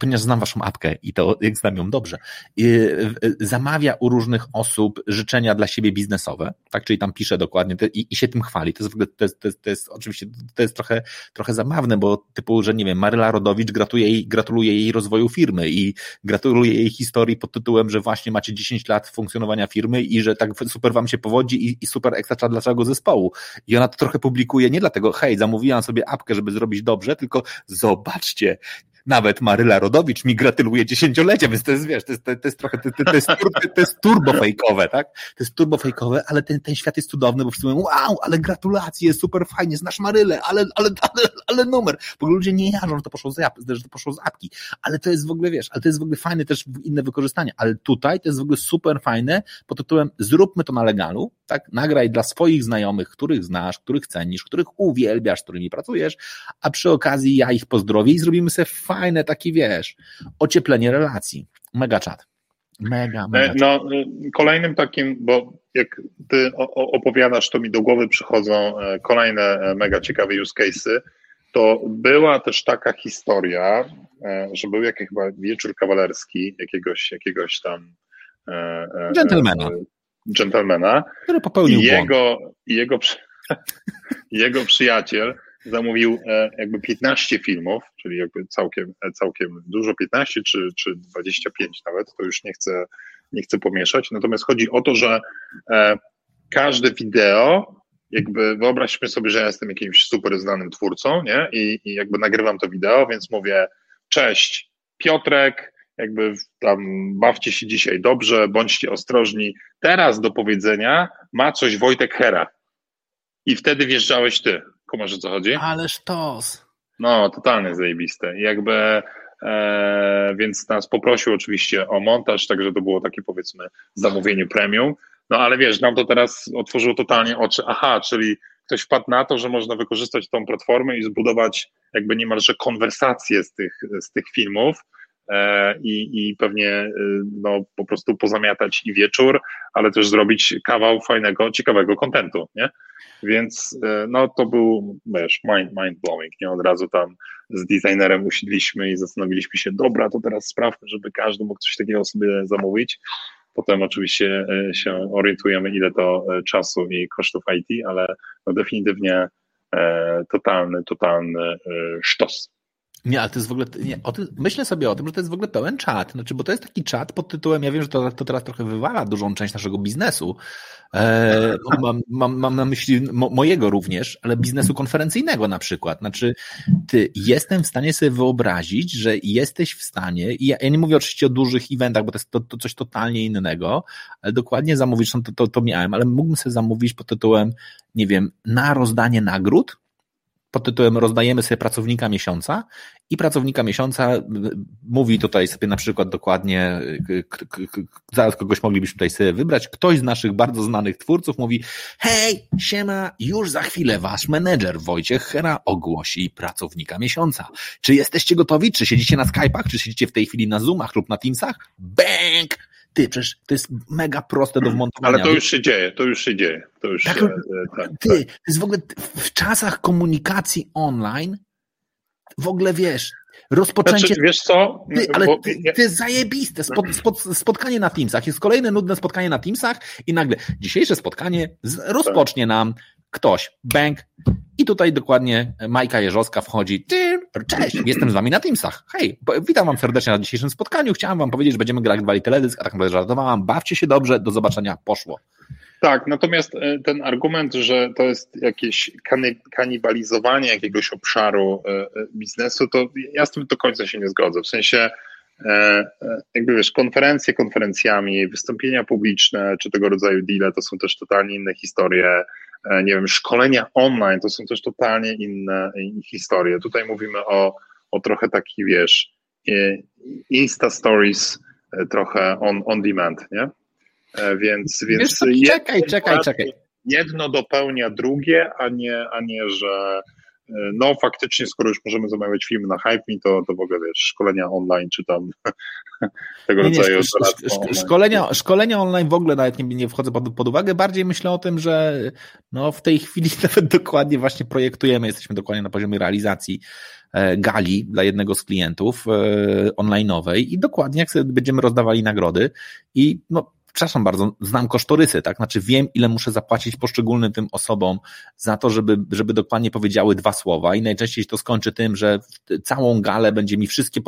ponieważ znam waszą apkę i to jak znam ją dobrze, zamawia u różnych osób życzenia dla siebie biznesowe, tak, czyli tam pisze dokładnie i, i się tym chwali. To jest w ogóle, to jest, to jest, to jest oczywiście, to jest trochę, trochę zabawne, bo typu, że nie wiem, Maryla Rodowicz gratuluje jej, gratuluje jej rozwoju firmy i gratuluje jej historii pod tytułem, że właśnie macie 10 lat funkcjonowania firmy i że tak super wam się powodzi i, i super ekstra dla całego zespołu. I ona to trochę publikuje nie dlatego, hej, zamówiłam sobie apkę, żeby zrobić dobrze, tylko zobaczcie, nawet Maryla Rodowicz mi gratuluje dziesięciolecia, więc to jest, wiesz, to jest, to jest trochę, to, to, jest, to jest turbo fejkowe, tak? To jest turbo fejkowe, ale ten, ten świat jest cudowny, bo wszyscy mówią, wow, ale gratulacje, super fajnie, znasz Marylę, ale, ale, ale, ale numer. W ogóle ludzie nie jarzą, że to poszło z, że to poszło z apki, ale to jest w ogóle, wiesz, ale to jest w ogóle fajne też inne wykorzystanie, ale tutaj to jest w ogóle super fajne pod tytułem zróbmy to na legalu, tak? Nagraj dla swoich znajomych, których znasz, których cenisz, których uwielbiasz, z którymi pracujesz, a przy okazji ja ich pozdrowię i zrobimy sobie taki, wiesz, ocieplenie relacji. Mega czat. Mega, mega. E, no, e, kolejnym takim, bo jak ty opowiadasz, to mi do głowy przychodzą e, kolejne mega ciekawe use cases. To była też taka historia, że był jakiś chyba wieczór kawalerski jakiegoś, jakiegoś tam Gentlemana. Gentlemana. Który popełnił jego, jego, jego przyjaciel zamówił e, jakby 15 filmów, czyli jakby całkiem, e, całkiem dużo, 15 czy, czy 25 nawet, to już nie chcę, nie chcę pomieszać. Natomiast chodzi o to, że e, każde wideo, jakby wyobraźmy sobie, że ja jestem jakimś super znanym twórcą, nie? I, I jakby nagrywam to wideo, więc mówię, cześć, Piotrek, jakby tam bawcie się dzisiaj dobrze, bądźcie ostrożni. Teraz do powiedzenia ma coś Wojtek Hera. I wtedy wjeżdżałeś ty. Kumasz o co chodzi? Ale sztos. No, totalnie zajebiste. Jakby, e, więc nas poprosił oczywiście o montaż, także to było takie powiedzmy zamówienie premium. No ale wiesz, nam to teraz otworzyło totalnie oczy. Aha, czyli ktoś wpadł na to, że można wykorzystać tą platformę i zbudować jakby niemalże konwersacje z tych, z tych filmów i, i pewnie e, no, po prostu pozamiatać i wieczór, ale też zrobić kawał fajnego, ciekawego kontentu, nie? Więc e, no to był, wiesz, mind, mind blowing, nie? Od razu tam z designerem usiedliśmy i zastanowiliśmy się, dobra, to teraz sprawmy, żeby każdy mógł coś takiego sobie zamówić. Potem oczywiście się orientujemy, ile to czasu i kosztów IT, ale no definitywnie totalny, totalny sztos. Nie, ale to jest w ogóle, nie, tym, myślę sobie o tym, że to jest w ogóle pełen czat, znaczy, bo to jest taki czat pod tytułem, ja wiem, że to, to teraz trochę wywala dużą część naszego biznesu, e, mam, mam, mam na myśli mo, mojego również, ale biznesu konferencyjnego na przykład, znaczy, ty, jestem w stanie sobie wyobrazić, że jesteś w stanie, i ja, ja nie mówię oczywiście o dużych eventach, bo to jest to, to coś totalnie innego, ale dokładnie zamówić, to, to, to miałem, ale mógłbym sobie zamówić pod tytułem, nie wiem, na rozdanie nagród, pod tytułem rozdajemy sobie pracownika miesiąca i pracownika miesiąca mówi tutaj sobie na przykład dokładnie, zaraz kogoś moglibyśmy tutaj sobie wybrać, ktoś z naszych bardzo znanych twórców mówi hej, siema, już za chwilę wasz menedżer Wojciech Hera ogłosi pracownika miesiąca. Czy jesteście gotowi? Czy siedzicie na Skype'ach? Czy siedzicie w tej chwili na Zoomach lub na Teamsach? Bang! Ty, przecież to jest mega proste do wmontowania. Ale to już się dzieje, to już się dzieje. To już tak, się, tak, ty, tak. to jest w ogóle w czasach komunikacji online w ogóle wiesz, rozpoczęcie. Znaczy, wiesz co? Ty, ale Bo... to jest zajebiste. Spot, spot, spotkanie na Teamsach. Jest kolejne nudne spotkanie na Teamsach i nagle dzisiejsze spotkanie rozpocznie nam ktoś. Bank. I tutaj dokładnie Majka Jeżowska wchodzi. Cześć, jestem z wami na Teamsach. Hej, witam wam serdecznie na dzisiejszym spotkaniu. Chciałam wam powiedzieć, że będziemy grać dwa teledysk, a tak naprawdę żartowałam. Bawcie się dobrze, do zobaczenia, poszło. Tak, natomiast e, ten argument, że to jest jakieś kanibalizowanie jakiegoś obszaru e, e, biznesu, to ja z tym do końca się nie zgodzę. W sensie, jakby wiesz, konferencje konferencjami, wystąpienia publiczne czy tego rodzaju deale to są też totalnie inne historie. Nie wiem, szkolenia online to są też totalnie inne historie. Tutaj mówimy o, o trochę taki, wiesz, Insta Stories, trochę on, on demand, nie? E, więc, więc Wiesz czekaj, czekaj, czekaj. Jedno dopełnia drugie, a nie, a nie że no faktycznie, skoro już możemy zamawiać filmy na HypeMe, to, to w ogóle wiesz, szkolenia online czy tam tego nie, rodzaju nie, sz, szkolenia, szkolenia online w ogóle nawet nie, nie wchodzę pod, pod uwagę, bardziej myślę o tym, że no w tej chwili nawet dokładnie właśnie projektujemy, jesteśmy dokładnie na poziomie realizacji e, gali dla jednego z klientów e, online'owej i dokładnie jak sobie będziemy rozdawali nagrody i no przepraszam bardzo, znam kosztorysy, tak? Znaczy wiem, ile muszę zapłacić poszczególnym tym osobom za to, żeby, żeby dokładnie powiedziały dwa słowa i najczęściej to skończy tym, że całą galę będzie mi wszystkie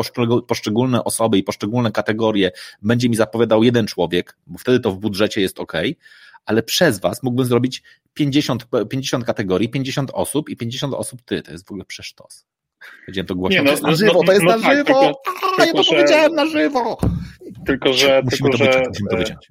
poszczególne osoby i poszczególne kategorie będzie mi zapowiadał jeden człowiek, bo wtedy to w budżecie jest ok, ale przez was mógłbym zrobić 50, 50 kategorii, 50 osób i 50 osób ty. To jest w ogóle przesztos. Powiedziałem to głośno. Nie, no, to jest na żywo, no, to jest no, na tak, żywo! Tylko, A, ja to że, powiedziałem na żywo! Tylko, że... Musimy tylko, to wyciąć, musimy to wyciąć.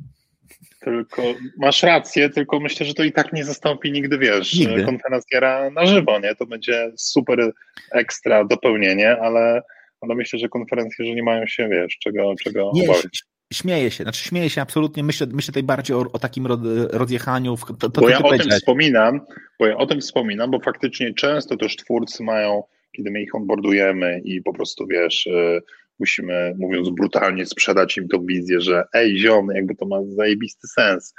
Tylko masz rację, tylko myślę, że to i tak nie zastąpi nigdy, wiesz, nigdy. konferencjera na żywo, nie? To będzie super ekstra dopełnienie, ale, ale myślę, że konferencjerzy nie mają się, wiesz, czego, czego nie, obawiać. Śmieję się, znaczy śmieję się absolutnie, myślę, myślę tutaj bardziej o, o takim rozjechaniu. W, to, to, bo ja o tym wspominam, bo ja o tym wspominam, bo faktycznie często też twórcy mają, kiedy my ich onboardujemy i po prostu, wiesz, y, musimy, mówiąc brutalnie, sprzedać im tą wizję, że ej, ziom, jakby to ma zajebisty sens.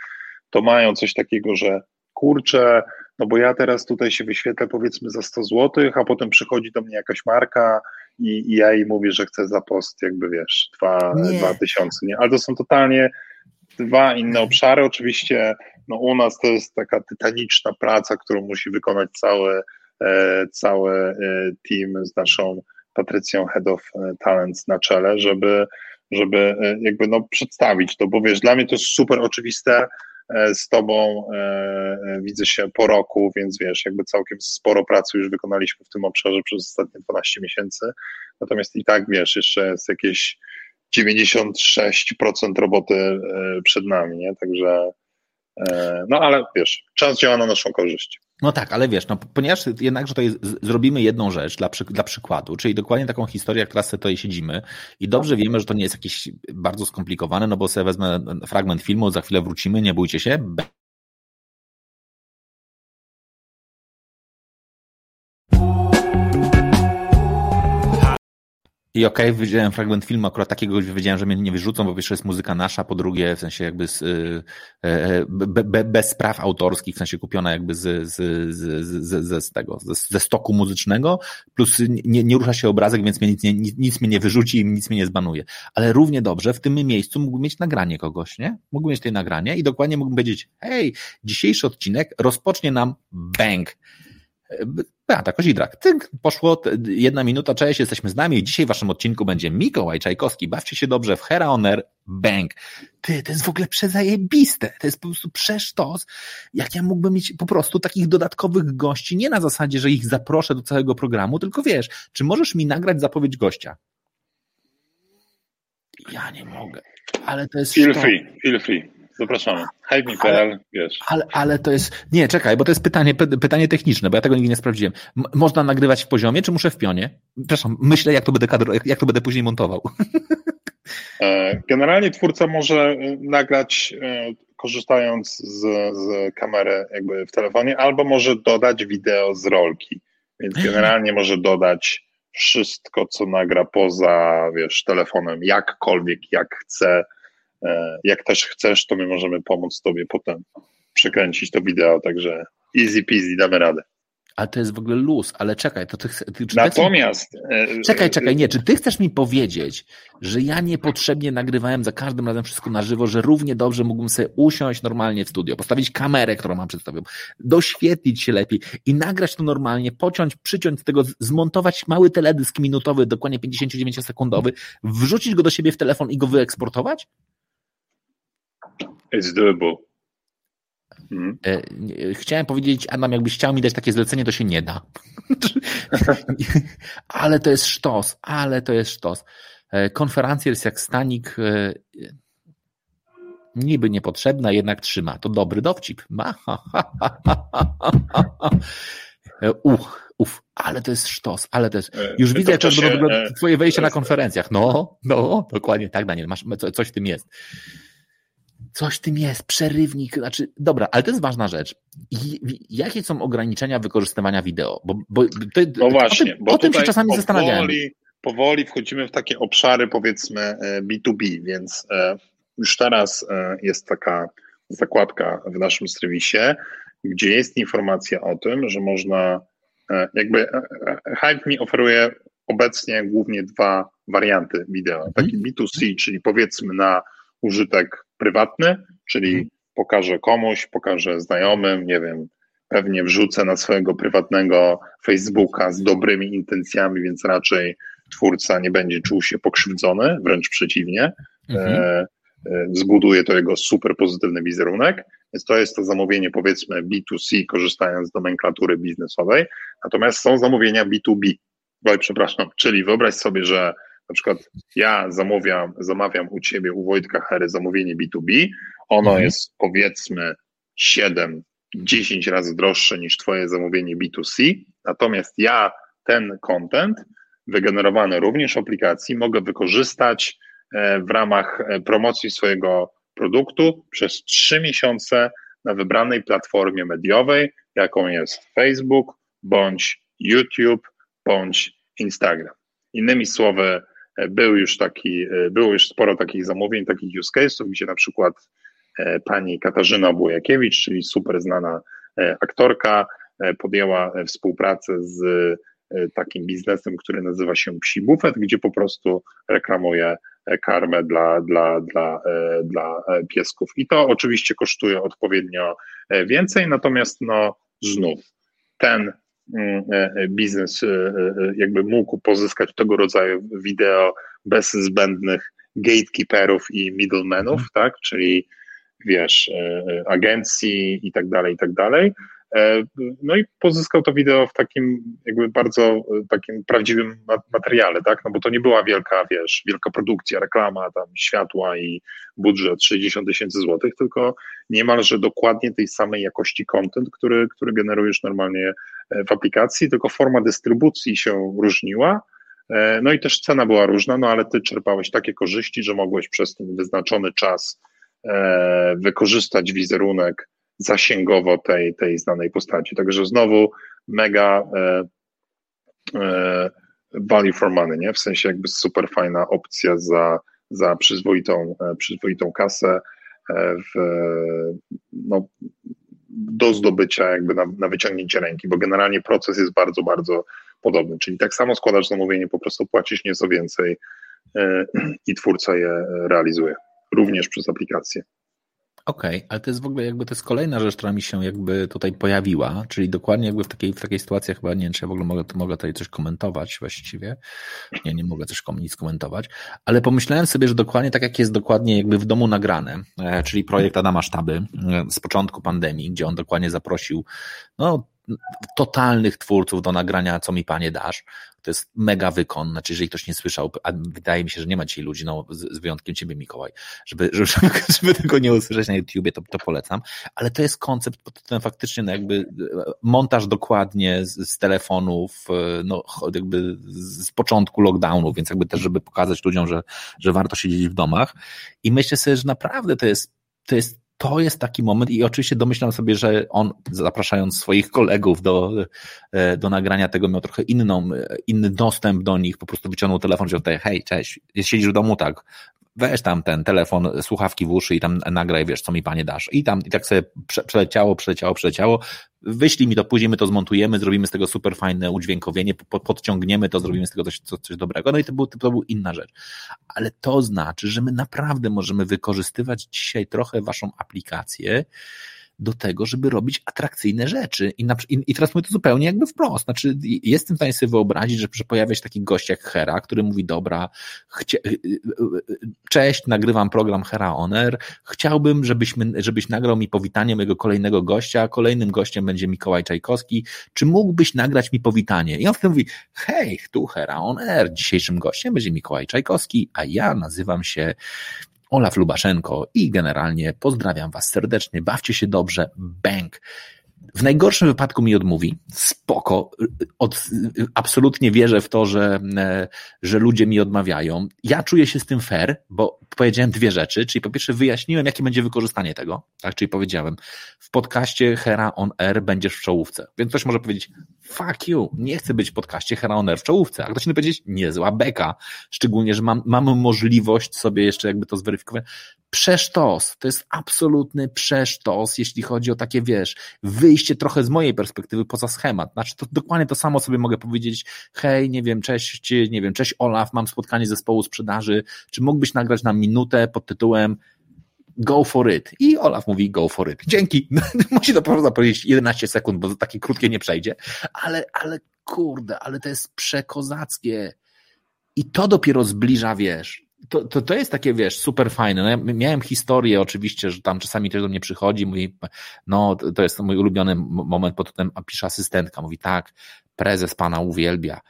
To mają coś takiego, że kurczę, no bo ja teraz tutaj się wyświetlę powiedzmy za 100 zł, a potem przychodzi do mnie jakaś marka i, i ja jej mówię, że chcę za post jakby wiesz, 2000, nie. nie? Ale to są totalnie dwa inne obszary. Oczywiście no u nas to jest taka tytaniczna praca, którą musi wykonać cały, e, cały e, team z naszą Patrycją Head of e, Talents na czele, żeby, żeby e, jakby no przedstawić to, bo wiesz, dla mnie to jest super oczywiste, e, z tobą widzę się po roku, więc wiesz, jakby całkiem sporo pracy już wykonaliśmy w tym obszarze przez ostatnie 12 miesięcy, natomiast i tak wiesz, jeszcze jest jakieś 96% roboty przed nami, nie? Także no ale wiesz, czas działa na naszą korzyść. No tak, ale wiesz, no, ponieważ jednakże to jest, zrobimy jedną rzecz dla, dla przykładu, czyli dokładnie taką historię, jak teraz tutaj siedzimy i dobrze wiemy, że to nie jest jakieś bardzo skomplikowane, no bo sobie wezmę fragment filmu, za chwilę wrócimy, nie bójcie się, I okej, okay, widziałem fragment filmu, akurat takiego wiedziałem, że mnie nie wyrzucą, bo pierwsze jest muzyka nasza, po drugie w sensie jakby z, y, e, be, be, bez praw autorskich, w sensie kupiona jakby z, z, z, z, z tego, ze stoku muzycznego, plus nie, nie rusza się obrazek, więc mnie nic, nie, nic, nic mnie nie wyrzuci i nic mnie nie zbanuje. Ale równie dobrze w tym miejscu mógłbym mieć nagranie kogoś, nie? Mógłbym mieć tej nagranie i dokładnie mógłbym powiedzieć, hej, dzisiejszy odcinek rozpocznie nam bang Beata Kozidrak. Tynk, poszło jedna minuta, cześć, jesteśmy z nami dzisiaj w waszym odcinku będzie Mikołaj Czajkowski. Bawcie się dobrze w Hera Honor Bank. Ty, to jest w ogóle przezajebiste. To jest po prostu przesztos. Jak ja mógłbym mieć po prostu takich dodatkowych gości, nie na zasadzie, że ich zaproszę do całego programu, tylko wiesz, czy możesz mi nagrać zapowiedź gościa? Ja nie mogę. Ale to jest. Feel free, feel free. Zapraszamy. Hype.pl, wiesz. Ale, ale to jest. Nie, czekaj, bo to jest pytanie, pytanie techniczne, bo ja tego nigdy nie sprawdziłem. M można nagrywać w poziomie, czy muszę w pionie? Przepraszam, myślę, jak to będę kadr, jak to będę później montował. E, generalnie twórca może e, nagrać e, korzystając z, z kamery jakby w telefonie, albo może dodać wideo z rolki. Więc generalnie może dodać wszystko, co nagra poza, wiesz, telefonem, jakkolwiek, jak chce jak też chcesz, to my możemy pomóc Tobie potem przekręcić to wideo, także easy peasy, damy radę. Ale to jest w ogóle luz, ale czekaj, to ty, ty Natomiast. Mi... Czekaj, czekaj, nie, czy ty chcesz mi powiedzieć, że ja niepotrzebnie nagrywałem za każdym razem wszystko na żywo, że równie dobrze mógłbym sobie usiąść normalnie w studio, postawić kamerę, którą mam przedstawią, doświetlić się lepiej i nagrać to normalnie, pociąć, przyciąć z tego, zmontować mały teledysk minutowy, dokładnie 59-sekundowy, wrzucić go do siebie w telefon i go wyeksportować? It's doable. Hmm. Chciałem powiedzieć, Adam, jakbyś chciał mi dać takie zlecenie, to się nie da. ale to jest sztos, ale to jest sztos. E, konferencja jest jak stanik e, niby niepotrzebna, jednak trzyma. To dobry dowcip. Uch, uf, ale to jest sztos, ale to jest. Już widzę, jak to wygląda twoje wejście na konferencjach. No, no, dokładnie tak, Daniel, masz, coś w tym jest. Coś tym jest, przerywnik, znaczy, dobra, ale to jest ważna rzecz. jakie są ograniczenia wykorzystywania wideo? Bo, bo to, no właśnie, o tym, bo o tym się czasami powoli, zastanawiałem. Powoli wchodzimy w takie obszary, powiedzmy, B2B, e, więc e, już teraz e, jest taka zakładka w naszym serwisie, gdzie jest informacja o tym, że można, jakby Hive mi oferuje obecnie głównie dwa warianty wideo. Taki B2C, mhm. czyli powiedzmy na użytek prywatny, czyli mhm. pokażę komuś, pokażę znajomym, nie wiem, pewnie wrzucę na swojego prywatnego Facebooka z dobrymi intencjami, więc raczej twórca nie będzie czuł się pokrzywdzony, wręcz przeciwnie. Mhm. E, e, zbuduje to jego super pozytywny wizerunek. Więc to jest to zamówienie, powiedzmy, B2C, korzystając z nomenklatury biznesowej. Natomiast są zamówienia B2B. Oj, przepraszam, czyli wyobraź sobie, że na przykład ja zamawiam, zamawiam u ciebie, u Wojtka Hery zamówienie B2B, ono mhm. jest powiedzmy 7, 10 razy droższe niż twoje zamówienie B2C, natomiast ja ten content wygenerowany również w aplikacji mogę wykorzystać e, w ramach e, promocji swojego produktu przez 3 miesiące na wybranej platformie mediowej, jaką jest Facebook, bądź YouTube, bądź Instagram. Innymi słowy, był już taki, e, było już sporo takich zamówień, takich use case'ów, gdzie na przykład e, pani Katarzyna Błojakiewicz, czyli super znana e, aktorka, podjęła współpracę z takim biznesem, który nazywa się Psi Buffet, gdzie po prostu reklamuje karmę dla, dla, dla, dla piesków. I to oczywiście kosztuje odpowiednio więcej, natomiast no znów ten e, e, biznes e, jakby mógł pozyskać tego rodzaju wideo bez zbędnych gatekeeperów i middlemenów, mhm. tak, czyli wiesz, agencji i tak dalej, i tak dalej. E, no i pozyskał to wideo w takim jakby bardzo e, takim prawdziwym materiale, tak? No bo to nie była wielka, wiesz, wielka produkcja, reklama, tam światła i budżet 60 tysięcy złotych, tylko niemalże dokładnie tej samej jakości content, który, który generujesz normalnie e, w aplikacji, tylko forma dystrybucji się różniła. No i też cena była różna, no ale ty czerpałeś takie korzyści, że mogłeś przez ten wyznaczony czas wykorzystać wizerunek zasięgowo tej, tej znanej postaci. Także znowu mega e, e, value for money, nie? W sensie jakby super fajna opcja za, za przyzwoitą, e, przyzwoitą kasę w, no, do zdobycia jakby na, na wyciągnięcie ręki, bo generalnie proces jest bardzo, bardzo podobny. Czyli tak samo składasz zamówienie, po prostu płacisz nieco więcej i twórca je realizuje, również przez aplikację. Okej, okay, ale to jest w ogóle jakby to jest kolejna rzecz, która mi się jakby tutaj pojawiła, czyli dokładnie jakby w takiej, w takiej sytuacji chyba nie wiem, czy ja w ogóle mogę, mogę tutaj coś komentować właściwie. Nie, nie mogę coś nic komentować, ale pomyślałem sobie, że dokładnie tak jak jest dokładnie jakby w domu nagrane, e, czyli projekt Adama Sztaby e, z początku pandemii, gdzie on dokładnie zaprosił no, totalnych twórców do nagrania Co mi panie dasz. To jest mega wykon. Znaczy, jeżeli ktoś nie słyszał, a wydaje mi się, że nie ma dzisiaj ludzi, no z, z wyjątkiem ciebie, Mikołaj, żeby, żeby, żeby tego nie usłyszeć na YouTubie, to, to polecam. Ale to jest koncept tytułem faktycznie no jakby e, montaż dokładnie z, z telefonów, e, no jakby z początku lockdownu, więc jakby też, żeby pokazać ludziom, że, że warto siedzieć w domach. I myślę sobie, że naprawdę to jest, to jest to jest taki moment i oczywiście domyślam sobie, że on zapraszając swoich kolegów do, e, do nagrania tego miał trochę inną, inny dostęp do nich, po prostu wyciągnął telefon, że tutaj, hej, cześć, siedzisz w domu, tak, weź tam ten telefon, słuchawki w uszy i tam nagraj, wiesz, co mi panie dasz. I tam, i tak sobie przeleciało, przeleciało, przeleciało. Wyślij mi to, później my to zmontujemy, zrobimy z tego super fajne udźwiękowienie, podciągniemy to, zrobimy z tego coś, coś dobrego. No i to był, to był inna rzecz. Ale to znaczy, że my naprawdę możemy wykorzystywać dzisiaj trochę waszą aplikację, do tego, żeby robić atrakcyjne rzeczy. I, na, i, i teraz mówię to zupełnie jakby wprost. Znaczy, jestem w stanie sobie wyobrazić, że, że pojawia się taki gość jak Hera, który mówi, dobra, chcia, y, y, y, cześć, nagrywam program Hera Oner, chciałbym, żebyśmy, żebyś nagrał mi powitanie mojego kolejnego gościa, kolejnym gościem będzie Mikołaj Czajkowski, czy mógłbyś nagrać mi powitanie? I on wtedy mówi, hej, tu Hera Oner, dzisiejszym gościem będzie Mikołaj Czajkowski, a ja nazywam się Olaf Lubaszenko i generalnie pozdrawiam Was serdecznie, bawcie się dobrze, bang. W najgorszym wypadku mi odmówi. Spoko. Od, absolutnie wierzę w to, że, e, że ludzie mi odmawiają. Ja czuję się z tym fair, bo powiedziałem dwie rzeczy. Czyli po pierwsze wyjaśniłem, jakie będzie wykorzystanie tego. Tak, czyli powiedziałem, w podcaście Hera on Air będziesz w czołówce. Więc ktoś może powiedzieć, fuck you, nie chcę być w podcaście Hera on Air w czołówce. A ktoś inny powiedzieć, niezła beka. Szczególnie, że mam, mam możliwość sobie jeszcze jakby to zweryfikować przesztos. To jest absolutny przesztos, jeśli chodzi o takie, wiesz, wyjście trochę z mojej perspektywy poza schemat. Znaczy, to dokładnie to samo sobie mogę powiedzieć, hej, nie wiem, cześć, nie wiem, cześć Olaf, mam spotkanie zespołu sprzedaży, czy mógłbyś nagrać na minutę pod tytułem go for it. I Olaf mówi go for it. Dzięki. Musi to prawda powiedzieć 11 sekund, bo takie krótkie nie przejdzie. Ale, ale kurde, ale to jest przekozackie. I to dopiero zbliża, wiesz, to, to, to jest takie, wiesz, super fajne. No ja miałem historię oczywiście, że tam czasami ktoś do mnie przychodzi, mówi, no to jest mój ulubiony moment, pod potem pisze asystentka, mówi tak, prezes pana uwielbia,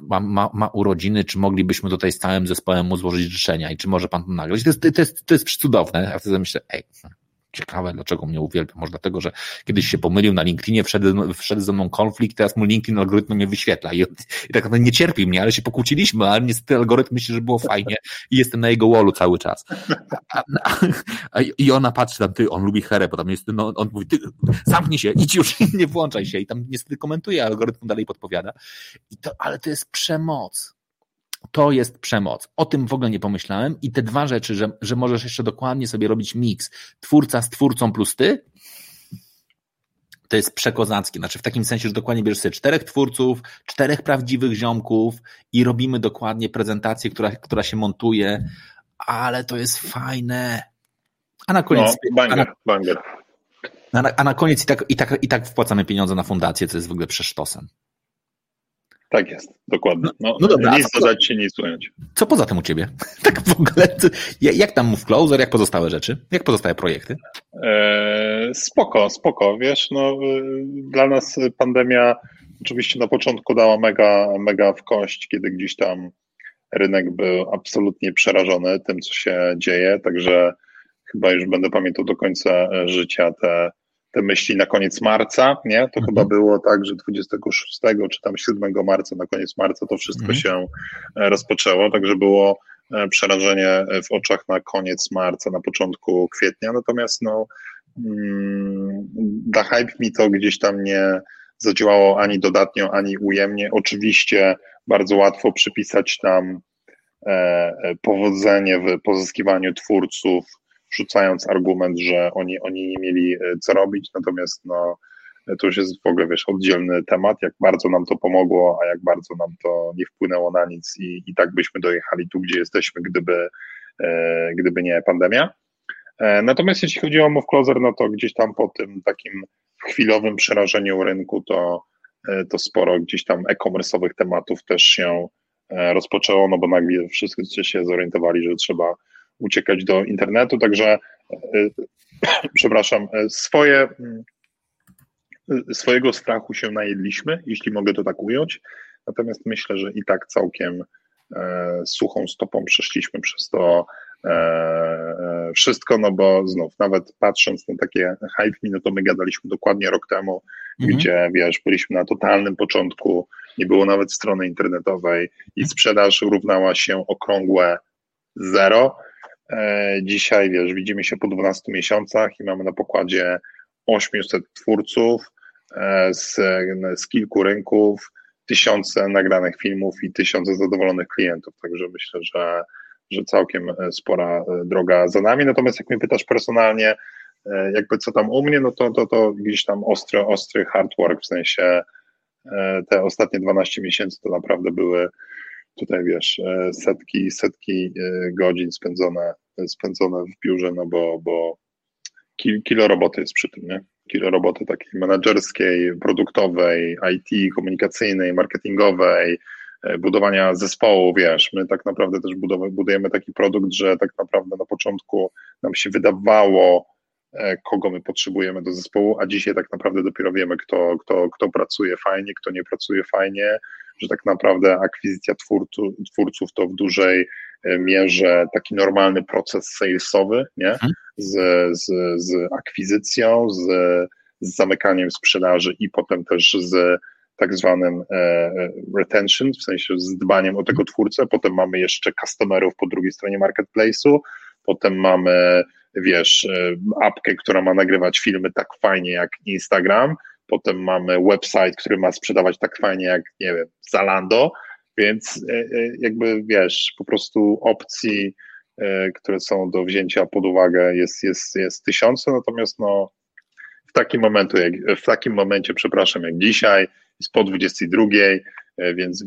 ma, ma, ma urodziny, czy moglibyśmy tutaj z całym zespołem mu złożyć życzenia i czy może pan to nagrać? To jest, to jest, to jest cudowne. A wtedy myślę, ej, Ciekawe, dlaczego mnie uwielbia. Może dlatego, że kiedyś się pomylił na LinkedInie, wszedł, wszedł ze mną konflikt, teraz mu LinkedIn algorytm mnie wyświetla. I, i tak naprawdę nie cierpi mnie, ale się pokłóciliśmy, ale niestety algorytm myśli, że było fajnie i jestem na jego wallu cały czas. A, a, a, I ona patrzy tam, ty, on lubi herę, bo tam jest, no, on mówi, ty, zamknij się, idź już, nie włączaj się. I tam niestety komentuje, algorytm dalej podpowiada. I to, ale to jest przemoc to jest przemoc. O tym w ogóle nie pomyślałem i te dwa rzeczy, że, że możesz jeszcze dokładnie sobie robić miks twórca z twórcą plus ty, to jest przekozackie. Znaczy w takim sensie, że dokładnie bierzesz sobie czterech twórców, czterech prawdziwych ziomków i robimy dokładnie prezentację, która, która się montuje, ale to jest fajne. A na koniec... No, banger, a na, banger. A na, a na koniec i tak, i, tak, i tak wpłacamy pieniądze na fundację, co jest w ogóle przesztosem. Tak jest, dokładnie. No, no, no dobra, nic dodać się, nic ująć. Co poza tym u ciebie? Tak w ogóle, jak tam Move Closer, jak pozostałe rzeczy? Jak pozostałe projekty? E, spoko, spoko, wiesz, no y, dla nas pandemia oczywiście na początku dała mega, mega w kość, kiedy gdzieś tam rynek był absolutnie przerażony tym, co się dzieje, także chyba już będę pamiętał do końca życia te te myśli na koniec marca, nie? To mhm. chyba było tak, że 26 czy tam 7 marca, na koniec marca to wszystko mhm. się e, rozpoczęło, także było e, przerażenie w oczach na koniec marca, na początku kwietnia, natomiast no mm, dla Hype mi to gdzieś tam nie zadziałało ani dodatnio, ani ujemnie. Oczywiście bardzo łatwo przypisać tam e, powodzenie w pozyskiwaniu twórców, rzucając argument, że oni, oni nie mieli e, co robić, natomiast no, to już jest w ogóle, wiesz, oddzielny temat, jak bardzo nam to pomogło, a jak bardzo nam to nie wpłynęło na nic i, i tak byśmy dojechali tu, gdzie jesteśmy, gdyby, e, gdyby nie pandemia. E, natomiast jeśli chodzi o Move Closer, no to gdzieś tam po tym takim chwilowym przerażeniu rynku, to, to sporo gdzieś tam e-commerce'owych tematów też się rozpoczęło, no bo nagle wszyscy się zorientowali, że trzeba uciekać do internetu, także e, przepraszam, e, swoje, mm, swojego strachu się najedliśmy, jeśli mogę to tak ująć, natomiast myślę, że i tak całkiem e, suchą stopą przeszliśmy przez to wszystko, no bo znów, nawet patrząc na takie hype no to my gadaliśmy dokładnie rok temu, mhm. gdzie wiesz, byliśmy na totalnym początku, nie było nawet strony internetowej i sprzedaż równała się okrągłe zero, E, dzisiaj, wiesz, widzimy się po 12 miesiącach i mamy na pokładzie 800 twórców e, z, z kilku rynków, tysiące nagranych filmów i tysiące zadowolonych klientów. Także myślę, że, że całkiem spora droga za nami. Natomiast jak mnie pytasz personalnie, e, jakby co tam u mnie, no to, to, to gdzieś tam ostry, ostry hard work, w sensie te ostatnie 12 miesięcy to naprawdę były tutaj wiesz, setki, setki godzin spędzone spędzone w biurze, no bo, bo kilo roboty jest przy tym, nie? Kilo roboty takiej menedżerskiej, produktowej, IT, komunikacyjnej, marketingowej, e, budowania zespołu, wiesz, my tak naprawdę też budujemy taki produkt, że tak naprawdę na początku nam się wydawało, e, kogo my potrzebujemy do zespołu, a dzisiaj tak naprawdę dopiero wiemy, kto, kto, kto pracuje fajnie, kto nie pracuje fajnie, że tak naprawdę akwizycja twórców, twórców to w dużej e, mierze taki normalny proces salesowy, nie? Mhm. Z, z, z akwizycją, z z zamykaniem sprzedaży i potem też z tak zwanym retention, w sensie z dbaniem o tego twórcę, potem mamy jeszcze customerów po drugiej stronie marketplace'u, potem mamy, wiesz, apkę, która ma nagrywać filmy tak fajnie jak Instagram, potem mamy website, który ma sprzedawać tak fajnie jak, nie wiem, Zalando, więc e, e, jakby wiesz, po prostu opcji, e, które są do wzięcia pod uwagę jest, jest, jest tysiące, natomiast no w takim momencie, jak, w takim momencie, przepraszam, jak dzisiaj, jest po 22, więc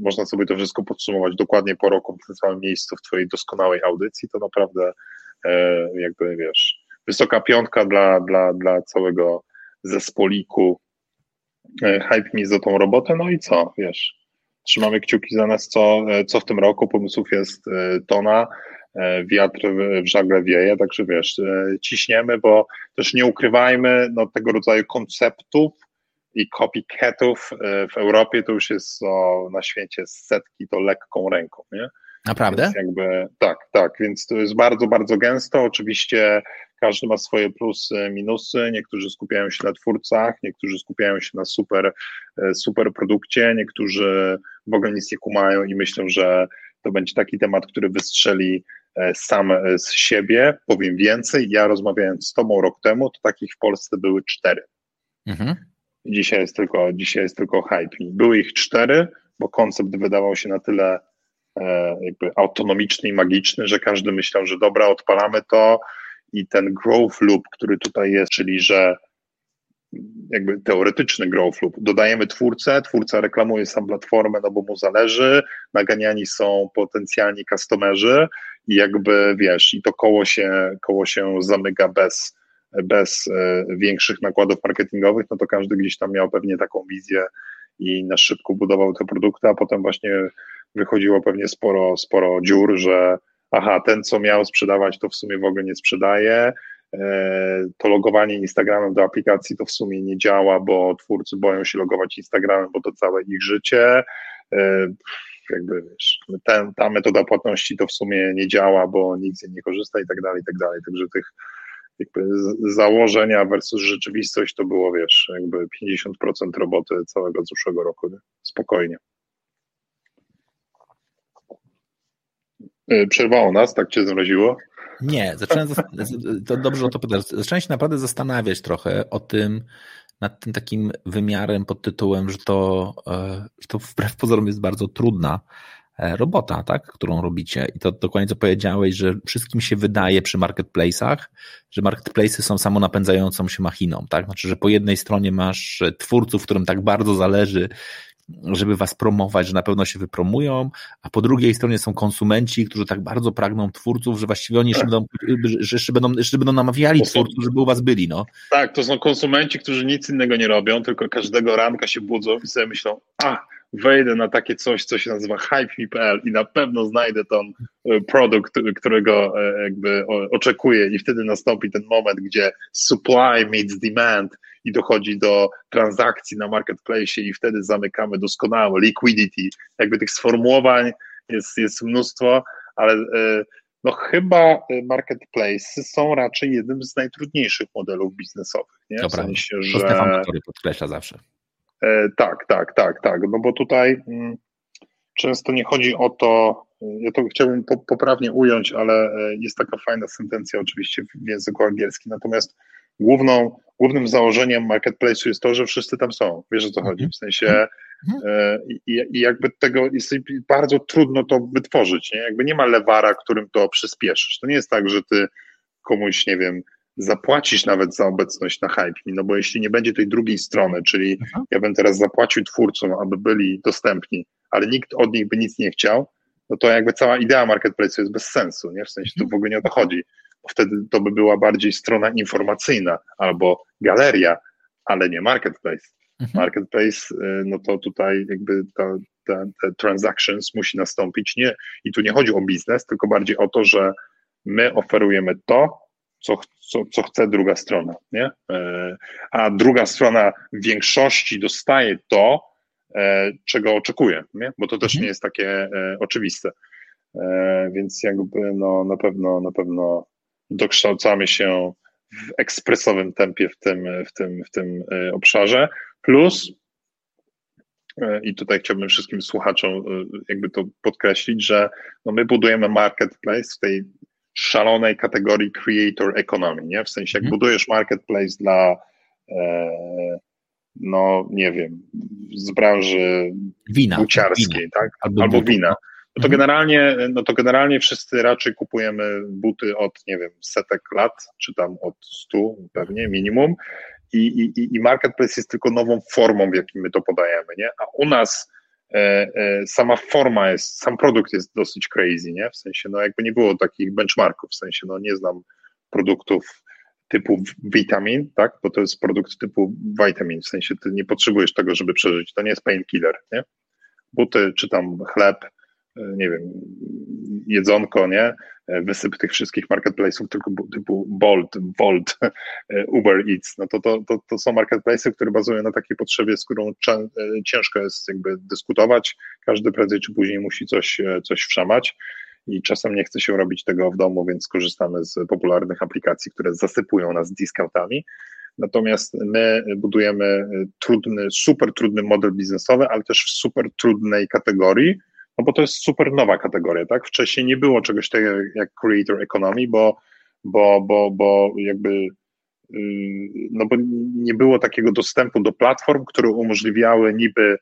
można sobie to wszystko podsumować dokładnie po roku w tym samym miejscu w Twojej doskonałej audycji, to naprawdę jakby wiesz, wysoka piątka dla, dla, dla całego zespoliku Hype Me za tą robotę, no i co, wiesz, Trzymamy kciuki za nas, co, co w tym roku. Pomysłów jest e, tona, e, wiatr w żagle wieje, także wiesz, e, ciśniemy, bo też nie ukrywajmy no, tego rodzaju konceptów i copycatów w Europie to już jest o, na świecie setki, to lekką ręką, nie? Naprawdę? Więc jakby, tak, tak, więc to jest bardzo, bardzo gęsto. Oczywiście każdy ma swoje plusy, minusy. Niektórzy skupiają się na twórcach, niektórzy skupiają się na super, e, super produkcie, niektórzy w ogóle nic nie kumają i myślą, że to będzie taki temat, który wystrzeli e, sam e, z siebie. Powiem więcej, ja rozmawiając z Tobą rok temu, to takich w Polsce były cztery. Mhm. Dzisiaj jest tylko, dzisiaj jest tylko hype. Były ich cztery, bo koncept wydawał się na tyle jakby autonomiczny i magiczny, że każdy myślał, że dobra, odpalamy to, i ten growth loop, który tutaj jest, czyli że jakby teoretyczny growth loop. Dodajemy twórcę, twórca reklamuje sam platformę, no bo mu zależy, naganiani są potencjalni customerzy i jakby wiesz, i to koło się, koło się zamyka bez, bez e, większych nakładów marketingowych, no to każdy gdzieś tam miał pewnie taką wizję i na szybko budował te produkty, a potem właśnie wychodziło pewnie sporo, sporo dziur, że aha, ten co miał sprzedawać, to w sumie w ogóle nie sprzedaje. E, to logowanie Instagramem do aplikacji to w sumie nie działa, bo twórcy boją się logować Instagramem, bo to całe ich życie. E, jakby wiesz, ten, ta metoda płatności to w sumie nie działa, bo nikt z niej nie korzysta i tak dalej, i tak dalej. Także tych jakby założenia versus rzeczywistość to było, wiesz, jakby 50% roboty całego zeszłego roku. Nie? Spokojnie. Przerwało nas, tak cię zmroziło? Nie, zacząłem, to dobrze o to zacząłem się naprawdę zastanawiać trochę o tym, nad tym takim wymiarem pod tytułem, że to, e, że to wbrew pozorom jest bardzo trudna e, robota, tak, którą robicie. I to dokładnie co powiedziałeś, że wszystkim się wydaje przy marketplace'ach, że marketplace'y są samonapędzającą się machiną, tak? Znaczy, że po jednej stronie masz twórców, którym tak bardzo zależy, żeby was promować, że na pewno się wypromują, a po drugiej stronie są konsumenci, którzy tak bardzo pragną twórców, że właściwie oni jeszcze będą, że jeszcze będą, jeszcze będą namawiali twórców, żeby u was byli, no. Tak, to są konsumenci, którzy nic innego nie robią, tylko każdego ranka się budzą i sobie myślą, a, wejdę na takie coś, co się nazywa hype.me.pl i na pewno znajdę ten e, produkt, którego e, jakby oczekuję. I wtedy nastąpi ten moment, gdzie supply meets demand i dochodzi do transakcji na marketplace i wtedy zamykamy doskonałe liquidity. Jakby tych sformułowań jest, jest mnóstwo, ale e, no chyba marketplace są raczej jednym z najtrudniejszych modelów biznesowych. Nie? W sensie, że... To Stefan podkreśla zawsze. E, tak, tak, tak, tak. No bo tutaj mm, często nie chodzi o to, ja to chciałbym poprawnie ująć, ale e, jest taka fajna sentencja oczywiście w języku angielskim. Natomiast główną, głównym założeniem marketplace'u jest to, że wszyscy tam są. Wiesz o co chodzi? W sensie mhm. e, i, i jakby tego jest bardzo trudno to wytworzyć. Nie? Jakby nie ma lewara, którym to przyspieszysz. To nie jest tak, że ty komuś, nie wiem, zapłacić nawet za obecność na Hype, no bo jeśli nie będzie tej drugiej strony, czyli Aha. ja bym teraz zapłacił twórcom, aby byli dostępni, ale nikt od nich by nic nie chciał, no to jakby cała idea marketplace jest bez sensu, nie? W sensie to w ogóle nie o to chodzi, bo wtedy to by była bardziej strona informacyjna albo galeria, ale nie marketplace. Mhm. Marketplace, y, no to tutaj jakby ta, ta, te transactions musi nastąpić nie, i tu nie chodzi o biznes, tylko bardziej o to, że my oferujemy to, co, co, co chce druga strona, nie? E, a druga strona w większości dostaje to, e, czego oczekuje, nie? Bo to też mhm. nie jest takie e, oczywiste. Więc jakby no, na pewno na pewno dokształcamy się w ekspresowym tempie w tym, w tym, w tym obszarze. Plus, i tutaj chciałbym wszystkim słuchaczom jakby to podkreślić, że no my budujemy marketplace w tej szalonej kategorii creator economy, nie? W sensie jak mhm. budujesz marketplace dla e, no nie wiem, z branży wina, buciarskiej, wina. tak? Albo, Albo wina. No to, mhm. generalnie, no to generalnie wszyscy raczej kupujemy buty od, nie wiem, setek lat, czy tam od stu pewnie minimum i, i, i marketplace jest tylko nową formą, w jakim my to podajemy, nie? A u nas E, e, sama forma jest, sam produkt jest dosyć crazy, nie? W sensie, no jakby nie było takich benchmarków, w sensie, no nie znam produktów typu witamin, tak? Bo to jest produkt typu vitamin, w sensie ty nie potrzebujesz tego, żeby przeżyć, to nie jest painkiller, nie? Buty, czy tam chleb, nie wiem, jedzonko, nie? Wysyp tych wszystkich marketplace'ów tylko typu Bolt, Volt, Uber Eats, no to, to, to, to są marketplace'y, które bazują na takiej potrzebie, z którą ciężko jest jakby dyskutować. Każdy prędzej czy później musi coś, coś wszamać i czasem nie chce się robić tego w domu, więc korzystamy z popularnych aplikacji, które zasypują nas discountami. Natomiast my budujemy trudny, super trudny model biznesowy, ale też w super trudnej kategorii, no bo to jest super nowa kategoria, tak? Wcześniej nie było czegoś takiego jak creator economy, bo, bo, bo, bo jakby yy, no bo nie było takiego dostępu do platform, które umożliwiały niby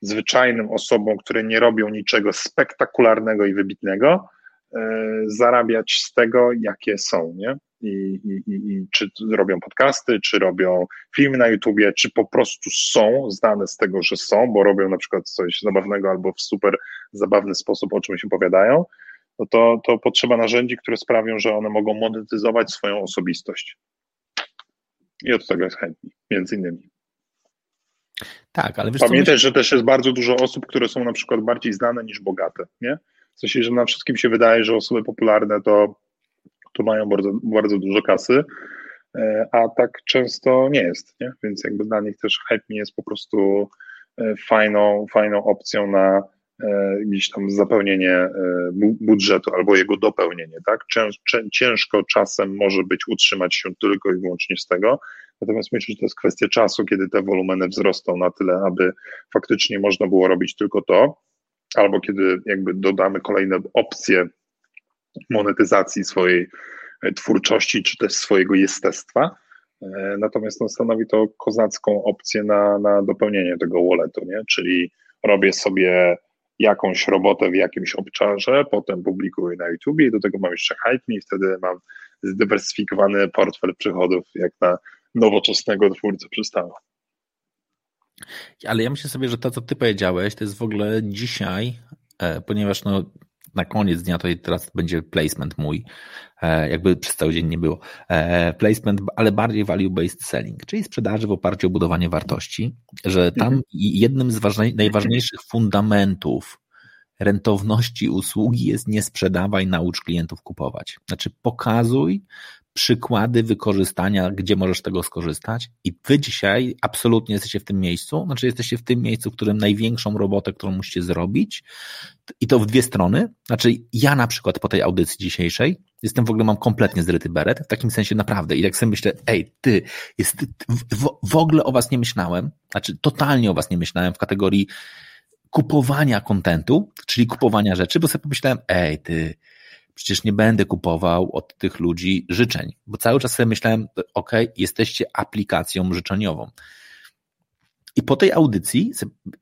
zwyczajnym osobom, które nie robią niczego spektakularnego i wybitnego, yy, zarabiać z tego, jakie są, nie? I, i, i czy robią podcasty, czy robią filmy na YouTubie, czy po prostu są znane z tego, że są, bo robią na przykład coś zabawnego albo w super zabawny sposób o czymś opowiadają, no to, to potrzeba narzędzi, które sprawią, że one mogą monetyzować swoją osobistość. I od tego jest chętni, między innymi. Tak, ale wiesz, Pamiętaj, że też jest bardzo dużo osób, które są na przykład bardziej znane niż bogate, nie? W sensie, że na wszystkim się wydaje, że osoby popularne to to mają bardzo, bardzo dużo kasy, e, a tak często nie jest, nie? więc jakby dla nich też Hype jest po prostu e, fajną, fajną opcją na e, gdzieś tam zapełnienie budżetu albo jego dopełnienie, tak? Ciężko czasem może być utrzymać się tylko i wyłącznie z tego, natomiast myślę, że to jest kwestia czasu, kiedy te wolumeny wzrosną na tyle, aby faktycznie można było robić tylko to, albo kiedy jakby dodamy kolejne opcje monetyzacji swojej e, twórczości, czy też swojego jestestwa. E, natomiast no, stanowi to kozacką opcję na, na dopełnienie tego walletu, nie? czyli robię sobie jakąś robotę w jakimś obszarze, potem publikuję na YouTube i do tego mam jeszcze Hype i wtedy mam zdywersyfikowany portfel przychodów jak na nowoczesnego twórcę przystało. Ale ja myślę sobie, że to, co ty powiedziałeś, to jest w ogóle dzisiaj, e, ponieważ no, na koniec dnia to teraz będzie placement mój, e, jakby przez cały dzień nie było. E, placement, ale bardziej value-based selling, czyli sprzedaży w oparciu o budowanie wartości, że tam mhm. jednym z najważniejszych fundamentów rentowności usługi jest nie sprzedawaj, naucz klientów kupować. Znaczy pokazuj, przykłady wykorzystania, gdzie możesz tego skorzystać. I wy dzisiaj absolutnie jesteście w tym miejscu, znaczy jesteście w tym miejscu, w którym największą robotę, którą musicie zrobić. I to w dwie strony, znaczy ja na przykład po tej audycji dzisiejszej jestem w ogóle, mam kompletnie zryty beret, w takim sensie naprawdę. I tak sobie myślę, ej, ty, jest, w, w ogóle o was nie myślałem, znaczy totalnie o was nie myślałem w kategorii kupowania kontentu, czyli kupowania rzeczy, bo sobie pomyślałem, ej, ty, przecież nie będę kupował od tych ludzi życzeń, bo cały czas sobie myślałem, ok, jesteście aplikacją życzeniową. I po tej audycji,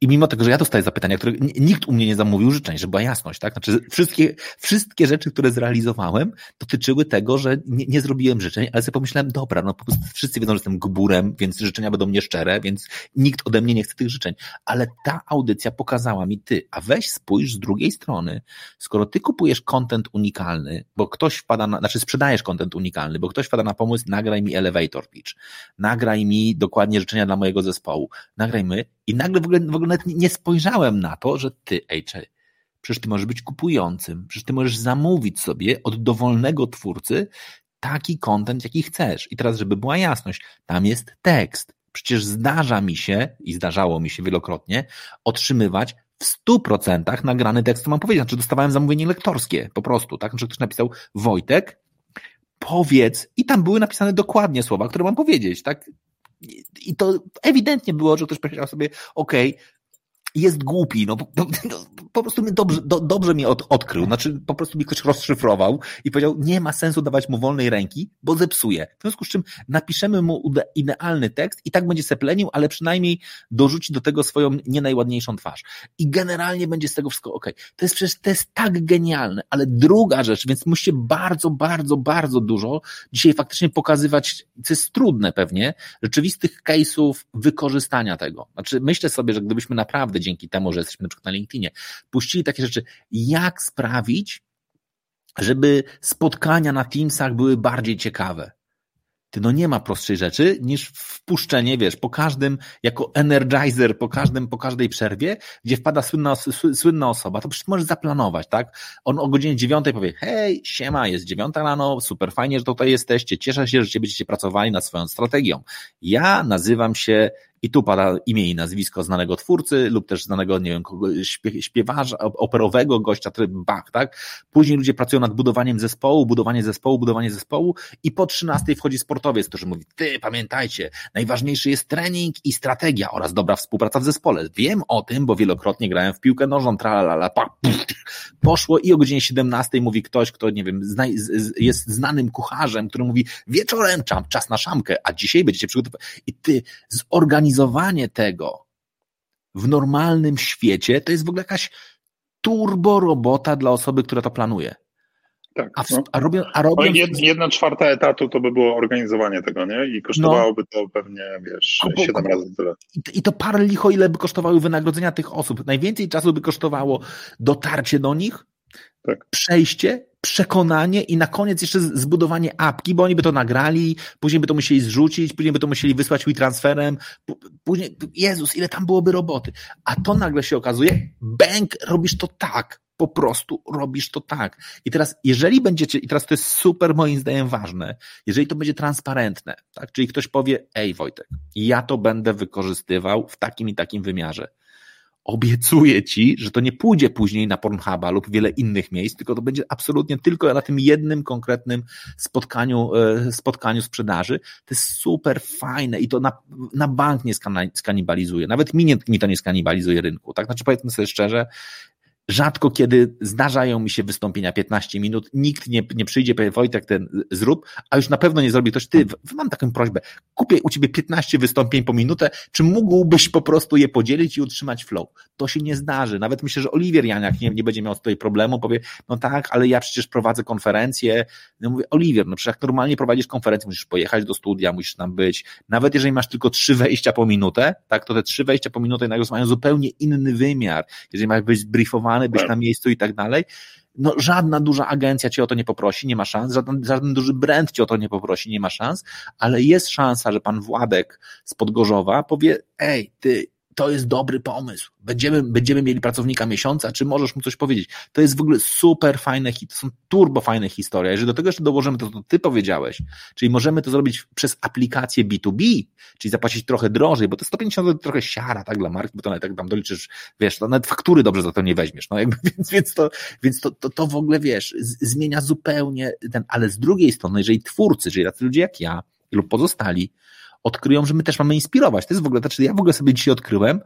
i mimo tego, że ja dostaję zapytania, które nikt u mnie nie zamówił życzeń, żeby była jasność, tak? Znaczy, wszystkie, wszystkie rzeczy, które zrealizowałem, dotyczyły tego, że nie, nie zrobiłem życzeń, ale sobie pomyślałem, dobra, no po prostu wszyscy wiedzą, że jestem gburem, więc życzenia będą nieszczere, więc nikt ode mnie nie chce tych życzeń. Ale ta audycja pokazała mi ty, a weź spójrz z drugiej strony, skoro ty kupujesz content unikalny, bo ktoś wpada na, znaczy sprzedajesz content unikalny, bo ktoś wpada na pomysł, nagraj mi elevator pitch, nagraj mi dokładnie życzenia dla mojego zespołu, nagrajmy i nagle w ogóle, w ogóle nawet nie spojrzałem na to, że ty, ej, przecież ty możesz być kupującym, przecież ty możesz zamówić sobie od dowolnego twórcy taki kontent, jaki chcesz. I teraz, żeby była jasność, tam jest tekst. Przecież zdarza mi się, i zdarzało mi się wielokrotnie, otrzymywać w stu procentach nagrany tekst, co mam powiedzieć. Znaczy dostawałem zamówienie lektorskie, po prostu, tak? Znaczy ktoś napisał Wojtek, powiedz, i tam były napisane dokładnie słowa, które mam powiedzieć, tak? I to ewidentnie było, że ktoś powiedział sobie, okej, okay, jest głupi, no, po, no, po prostu mnie dobrze, do, dobrze mnie od, odkrył, znaczy po prostu mi ktoś rozszyfrował i powiedział, nie ma sensu dawać mu wolnej ręki, bo zepsuje. W związku z czym napiszemy mu idealny tekst i tak będzie seplenił, ale przynajmniej dorzuci do tego swoją nie najładniejszą twarz. I generalnie będzie z tego wszystko ok. To jest przecież, to jest tak genialne, ale druga rzecz, więc musicie bardzo, bardzo, bardzo dużo dzisiaj faktycznie pokazywać, co jest trudne pewnie, rzeczywistych case'ów wykorzystania tego. Znaczy myślę sobie, że gdybyśmy naprawdę dzięki temu, że jesteśmy na przykład na LinkedInie, puścili takie rzeczy, jak sprawić, żeby spotkania na Teamsach były bardziej ciekawe. Ty, no nie ma prostszej rzeczy niż wpuszczenie, wiesz, po każdym, jako energizer, po każdym, po każdej przerwie, gdzie wpada słynna, słynna osoba, to przecież możesz zaplanować, tak? On o godzinie dziewiątej powie, hej, siema, jest dziewiąta rano, super fajnie, że tutaj jesteście, cieszę się, że będziecie pracowali nad swoją strategią. Ja nazywam się i tu pada imię i nazwisko znanego twórcy lub też znanego, nie wiem, śpiewarza, operowego gościa, który Bach, tak? Później ludzie pracują nad budowaniem zespołu, budowanie zespołu, budowanie zespołu i po 13 wchodzi sportowiec, który mówi, ty pamiętajcie, najważniejszy jest trening i strategia oraz dobra współpraca w zespole. Wiem o tym, bo wielokrotnie grałem w piłkę nożną, tralalala, pa, poszło i o godzinie 17 mówi ktoś, kto, nie wiem, zna, jest znanym kucharzem, który mówi, wieczorem czas na szamkę, a dzisiaj będziecie przygotowani. I ty zorganizujesz zorganizowanie tego w normalnym świecie to jest w ogóle jakaś turbo robota dla osoby, która to planuje. Tak. A, no. a robią, a robią... No jedna czwarta etatu to by było organizowanie tego, nie? I kosztowałoby no. to pewnie, wiesz, bo, 7 razy tyle. I, to parę licho, ile by kosztowały wynagrodzenia tych osób. Najwięcej czasu by kosztowało dotarcie do nich, tak. przejście przekonanie i na koniec jeszcze zbudowanie apki, bo oni by to nagrali, później by to musieli zrzucić, później by to musieli wysłać transferem, później, Jezus, ile tam byłoby roboty. A to nagle się okazuje, bank, robisz to tak, po prostu robisz to tak. I teraz, jeżeli będziecie, i teraz to jest super moim zdaniem ważne, jeżeli to będzie transparentne, tak, czyli ktoś powie, ej Wojtek, ja to będę wykorzystywał w takim i takim wymiarze obiecuję ci, że to nie pójdzie później na Pornhuba lub wiele innych miejsc, tylko to będzie absolutnie tylko na tym jednym konkretnym spotkaniu, e, spotkaniu sprzedaży. To jest super fajne i to na, na bank nie skanibalizuje. Nawet mi, nie, mi to nie skanibalizuje rynku. Tak, znaczy powiedzmy sobie szczerze, Rzadko kiedy zdarzają mi się wystąpienia 15 minut, nikt nie, nie przyjdzie, powie Wojtek, ten zrób, a już na pewno nie zrobi ktoś, ty, mam taką prośbę, kupię u ciebie 15 wystąpień po minutę, czy mógłbyś po prostu je podzielić i utrzymać flow? To się nie zdarzy. Nawet myślę, że Oliwier Janiak nie, nie będzie miał tutaj problemu, powie, no tak, ale ja przecież prowadzę konferencję. No mówię, Oliwier, no przecież jak normalnie prowadzisz konferencję, musisz pojechać do studia, musisz tam być. Nawet jeżeli masz tylko trzy wejścia po minutę, tak, to te trzy wejścia po minutę nagle mają zupełnie inny wymiar. Jeżeli masz być briefowany być na miejscu i tak dalej. No, żadna duża agencja cię o to nie poprosi, nie ma szans, żaden, żaden duży brand cię o to nie poprosi, nie ma szans, ale jest szansa, że pan Władek z Podgorzowa powie, ej, ty, to jest dobry pomysł. Będziemy, będziemy mieli pracownika miesiąca, czy możesz mu coś powiedzieć? To jest w ogóle super fajne, to są turbo fajne historie. Jeżeli do tego jeszcze dołożymy to, co ty powiedziałeś, czyli możemy to zrobić przez aplikację B2B, czyli zapłacić trochę drożej, bo to 150 to trochę siara, tak, dla marki, bo to nawet tak tam doliczysz, wiesz, to nawet faktury dobrze za to nie weźmiesz, no jakby, więc, więc to, więc to, to, to w ogóle, wiesz, zmienia zupełnie ten, ale z drugiej strony, jeżeli twórcy, czyli tacy ludzie jak ja lub pozostali, odkryją, że my też mamy inspirować. To jest w ogóle, znaczy ja w ogóle sobie dzisiaj odkryłem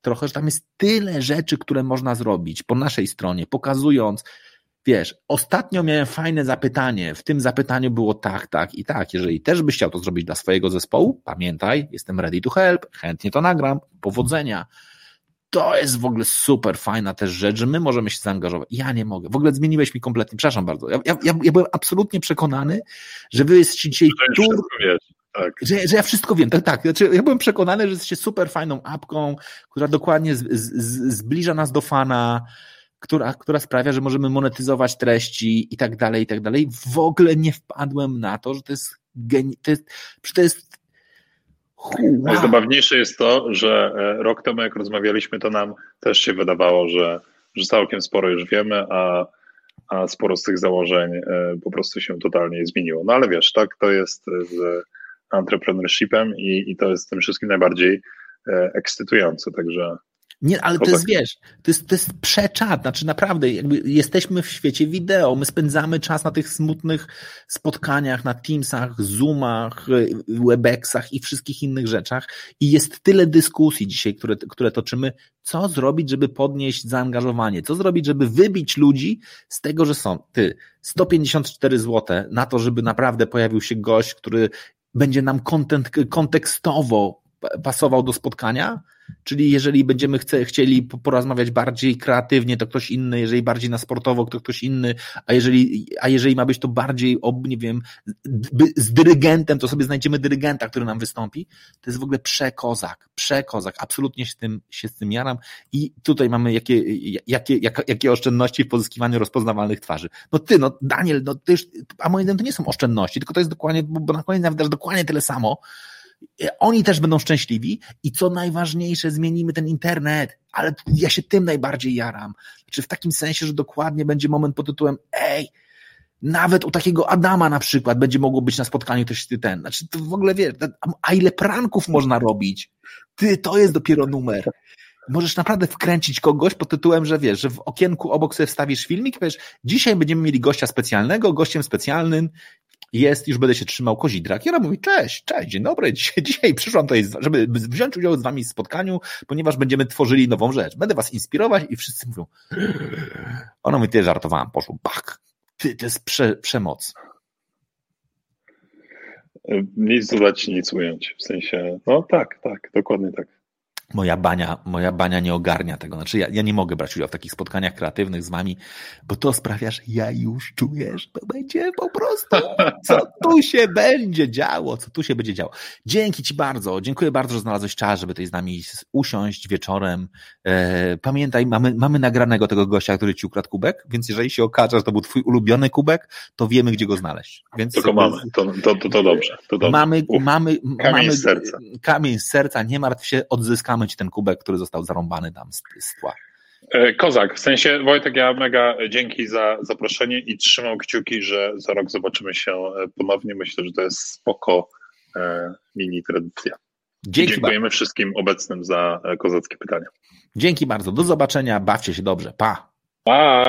trochę, że tam jest tyle rzeczy, które można zrobić po naszej stronie, pokazując, wiesz, ostatnio miałem fajne zapytanie, w tym zapytaniu było tak, tak i tak, jeżeli też byś chciał to zrobić dla swojego zespołu, pamiętaj, jestem ready to help, chętnie to nagram, powodzenia. To jest w ogóle super fajna też rzecz, że my możemy się zaangażować. Ja nie mogę. W ogóle zmieniłeś mi kompletnie, przepraszam bardzo. Ja, ja, ja byłem absolutnie przekonany, że wy jesteście dzisiaj tur... Tak. Że, że ja wszystko wiem, tak, tak. Znaczy, ja byłem przekonany, że jesteście super fajną apką, która dokładnie z, z, zbliża nas do fana, która, która sprawia, że możemy monetyzować treści i tak dalej, i tak dalej. W ogóle nie wpadłem na to, że to jest geni- to jest, to jest Wow. Najzabawniejsze jest to, że e, rok temu, jak rozmawialiśmy, to nam też się wydawało, że, że całkiem sporo już wiemy, a, a sporo z tych założeń e, po prostu się totalnie zmieniło. No ale wiesz, tak to jest z entrepreneurshipem i, i to jest tym wszystkim najbardziej e, ekscytujące. Także Nie, ale to jest, wiesz, to jest, to jest przeczat, znaczy naprawdę, jakby jesteśmy w świecie wideo, my spędzamy czas na tych smutnych spotkaniach, na Teamsach, Zoomach, Webexach i wszystkich innych rzeczach i jest tyle dyskusji dzisiaj, które, które toczymy, co zrobić, żeby podnieść zaangażowanie, co zrobić, żeby wybić ludzi z tego, że są, ty, 154 zł na to, żeby naprawdę pojawił się gość, który będzie nam content, kontekstowo pasował do spotkania, Czyli jeżeli będziemy chce, chcieli porozmawiać bardziej kreatywnie, to ktoś inny, jeżeli bardziej na sportowo, to ktoś inny, a jeżeli, a jeżeli ma być to bardziej, ob, nie wiem, z dyrygentem, to sobie znajdziemy dyrygenta, który nam wystąpi. To jest w ogóle przekozak, przekozak. Absolutnie się z tym, się z tym jaram. I tutaj mamy jakie, jakie, jakie, jakie oszczędności w pozyskiwaniu rozpoznawalnych twarzy. No ty, no Daniel, no ty a moim zdaniem to nie są oszczędności, tylko to jest dokładnie, bo na koniec nawet dokładnie tyle samo, oni też będą szczęśliwi i co najważniejsze, zmienimy ten internet, ale ja się tym najbardziej jaram. Znaczy w takim sensie, że dokładnie będzie moment pod tytułem ej, nawet u takiego Adama na przykład będzie mogło być na spotkaniu ty ten. Znaczy to w ogóle wiesz, a ile pranków można robić? Ty, to jest dopiero numer. Możesz naprawdę wkręcić kogoś pod tytułem, że wiesz, że w okienku obok sobie wstawisz filmik i powiesz, dzisiaj będziemy mieli gościa specjalnego, gościem specjalnym jest, już będę się trzymał kozidrak. I ona mówi, cześć, cześć, dzień dobry, dzisiaj, dzisiaj przyszłam tutaj, żeby wziąć udział z wami w spotkaniu, ponieważ będziemy tworzyli nową rzecz. Będę was inspirować i wszyscy mówią, ona mówi, ty żartowałam, poszło, bach, ty, to jest prze, przemoc. Nic dodać, nic ująć, w sensie, no tak, tak, dokładnie tak moja bania, moja bania nie ogarnia tego. Znaczy, ja, ja nie mogę brać udziału w takich spotkaniach kreatywnych z wami, bo to sprawia, że ja już czuję, że to będzie po prostu, co tu się będzie działo, co tu się będzie działo. Dzięki Ci bardzo, dziękuję bardzo, że znalazłeś czas, żeby tutaj z nami usiąść wieczorem. E, pamiętaj, mamy, mamy nagranego tego gościa, który Ci ukradł kubek, więc jeżeli się okaże, że to był Twój ulubiony kubek, to wiemy, gdzie go znaleźć. Więc Tylko mamy, to, to, to, to dobrze. To dobrze. Mamy, Uf, mamy, kamień mamy, z serca. Kamień z serca, nie martw się, odzyskamy ci ten kubek, który został zarąbany tam z, z tła. E, Kozak, w sensie Wojtek, ja mega dzięki za zaproszenie i trzymam kciuki, że za rok zobaczymy się e, ponownie. Myślę, że to jest spoko e, mini tradycja. Dzięki dziękujemy bardzo. wszystkim obecnym za kozackie pytania. Dzięki bardzo. Do zobaczenia. Bawcie się dobrze. Pa. Pa.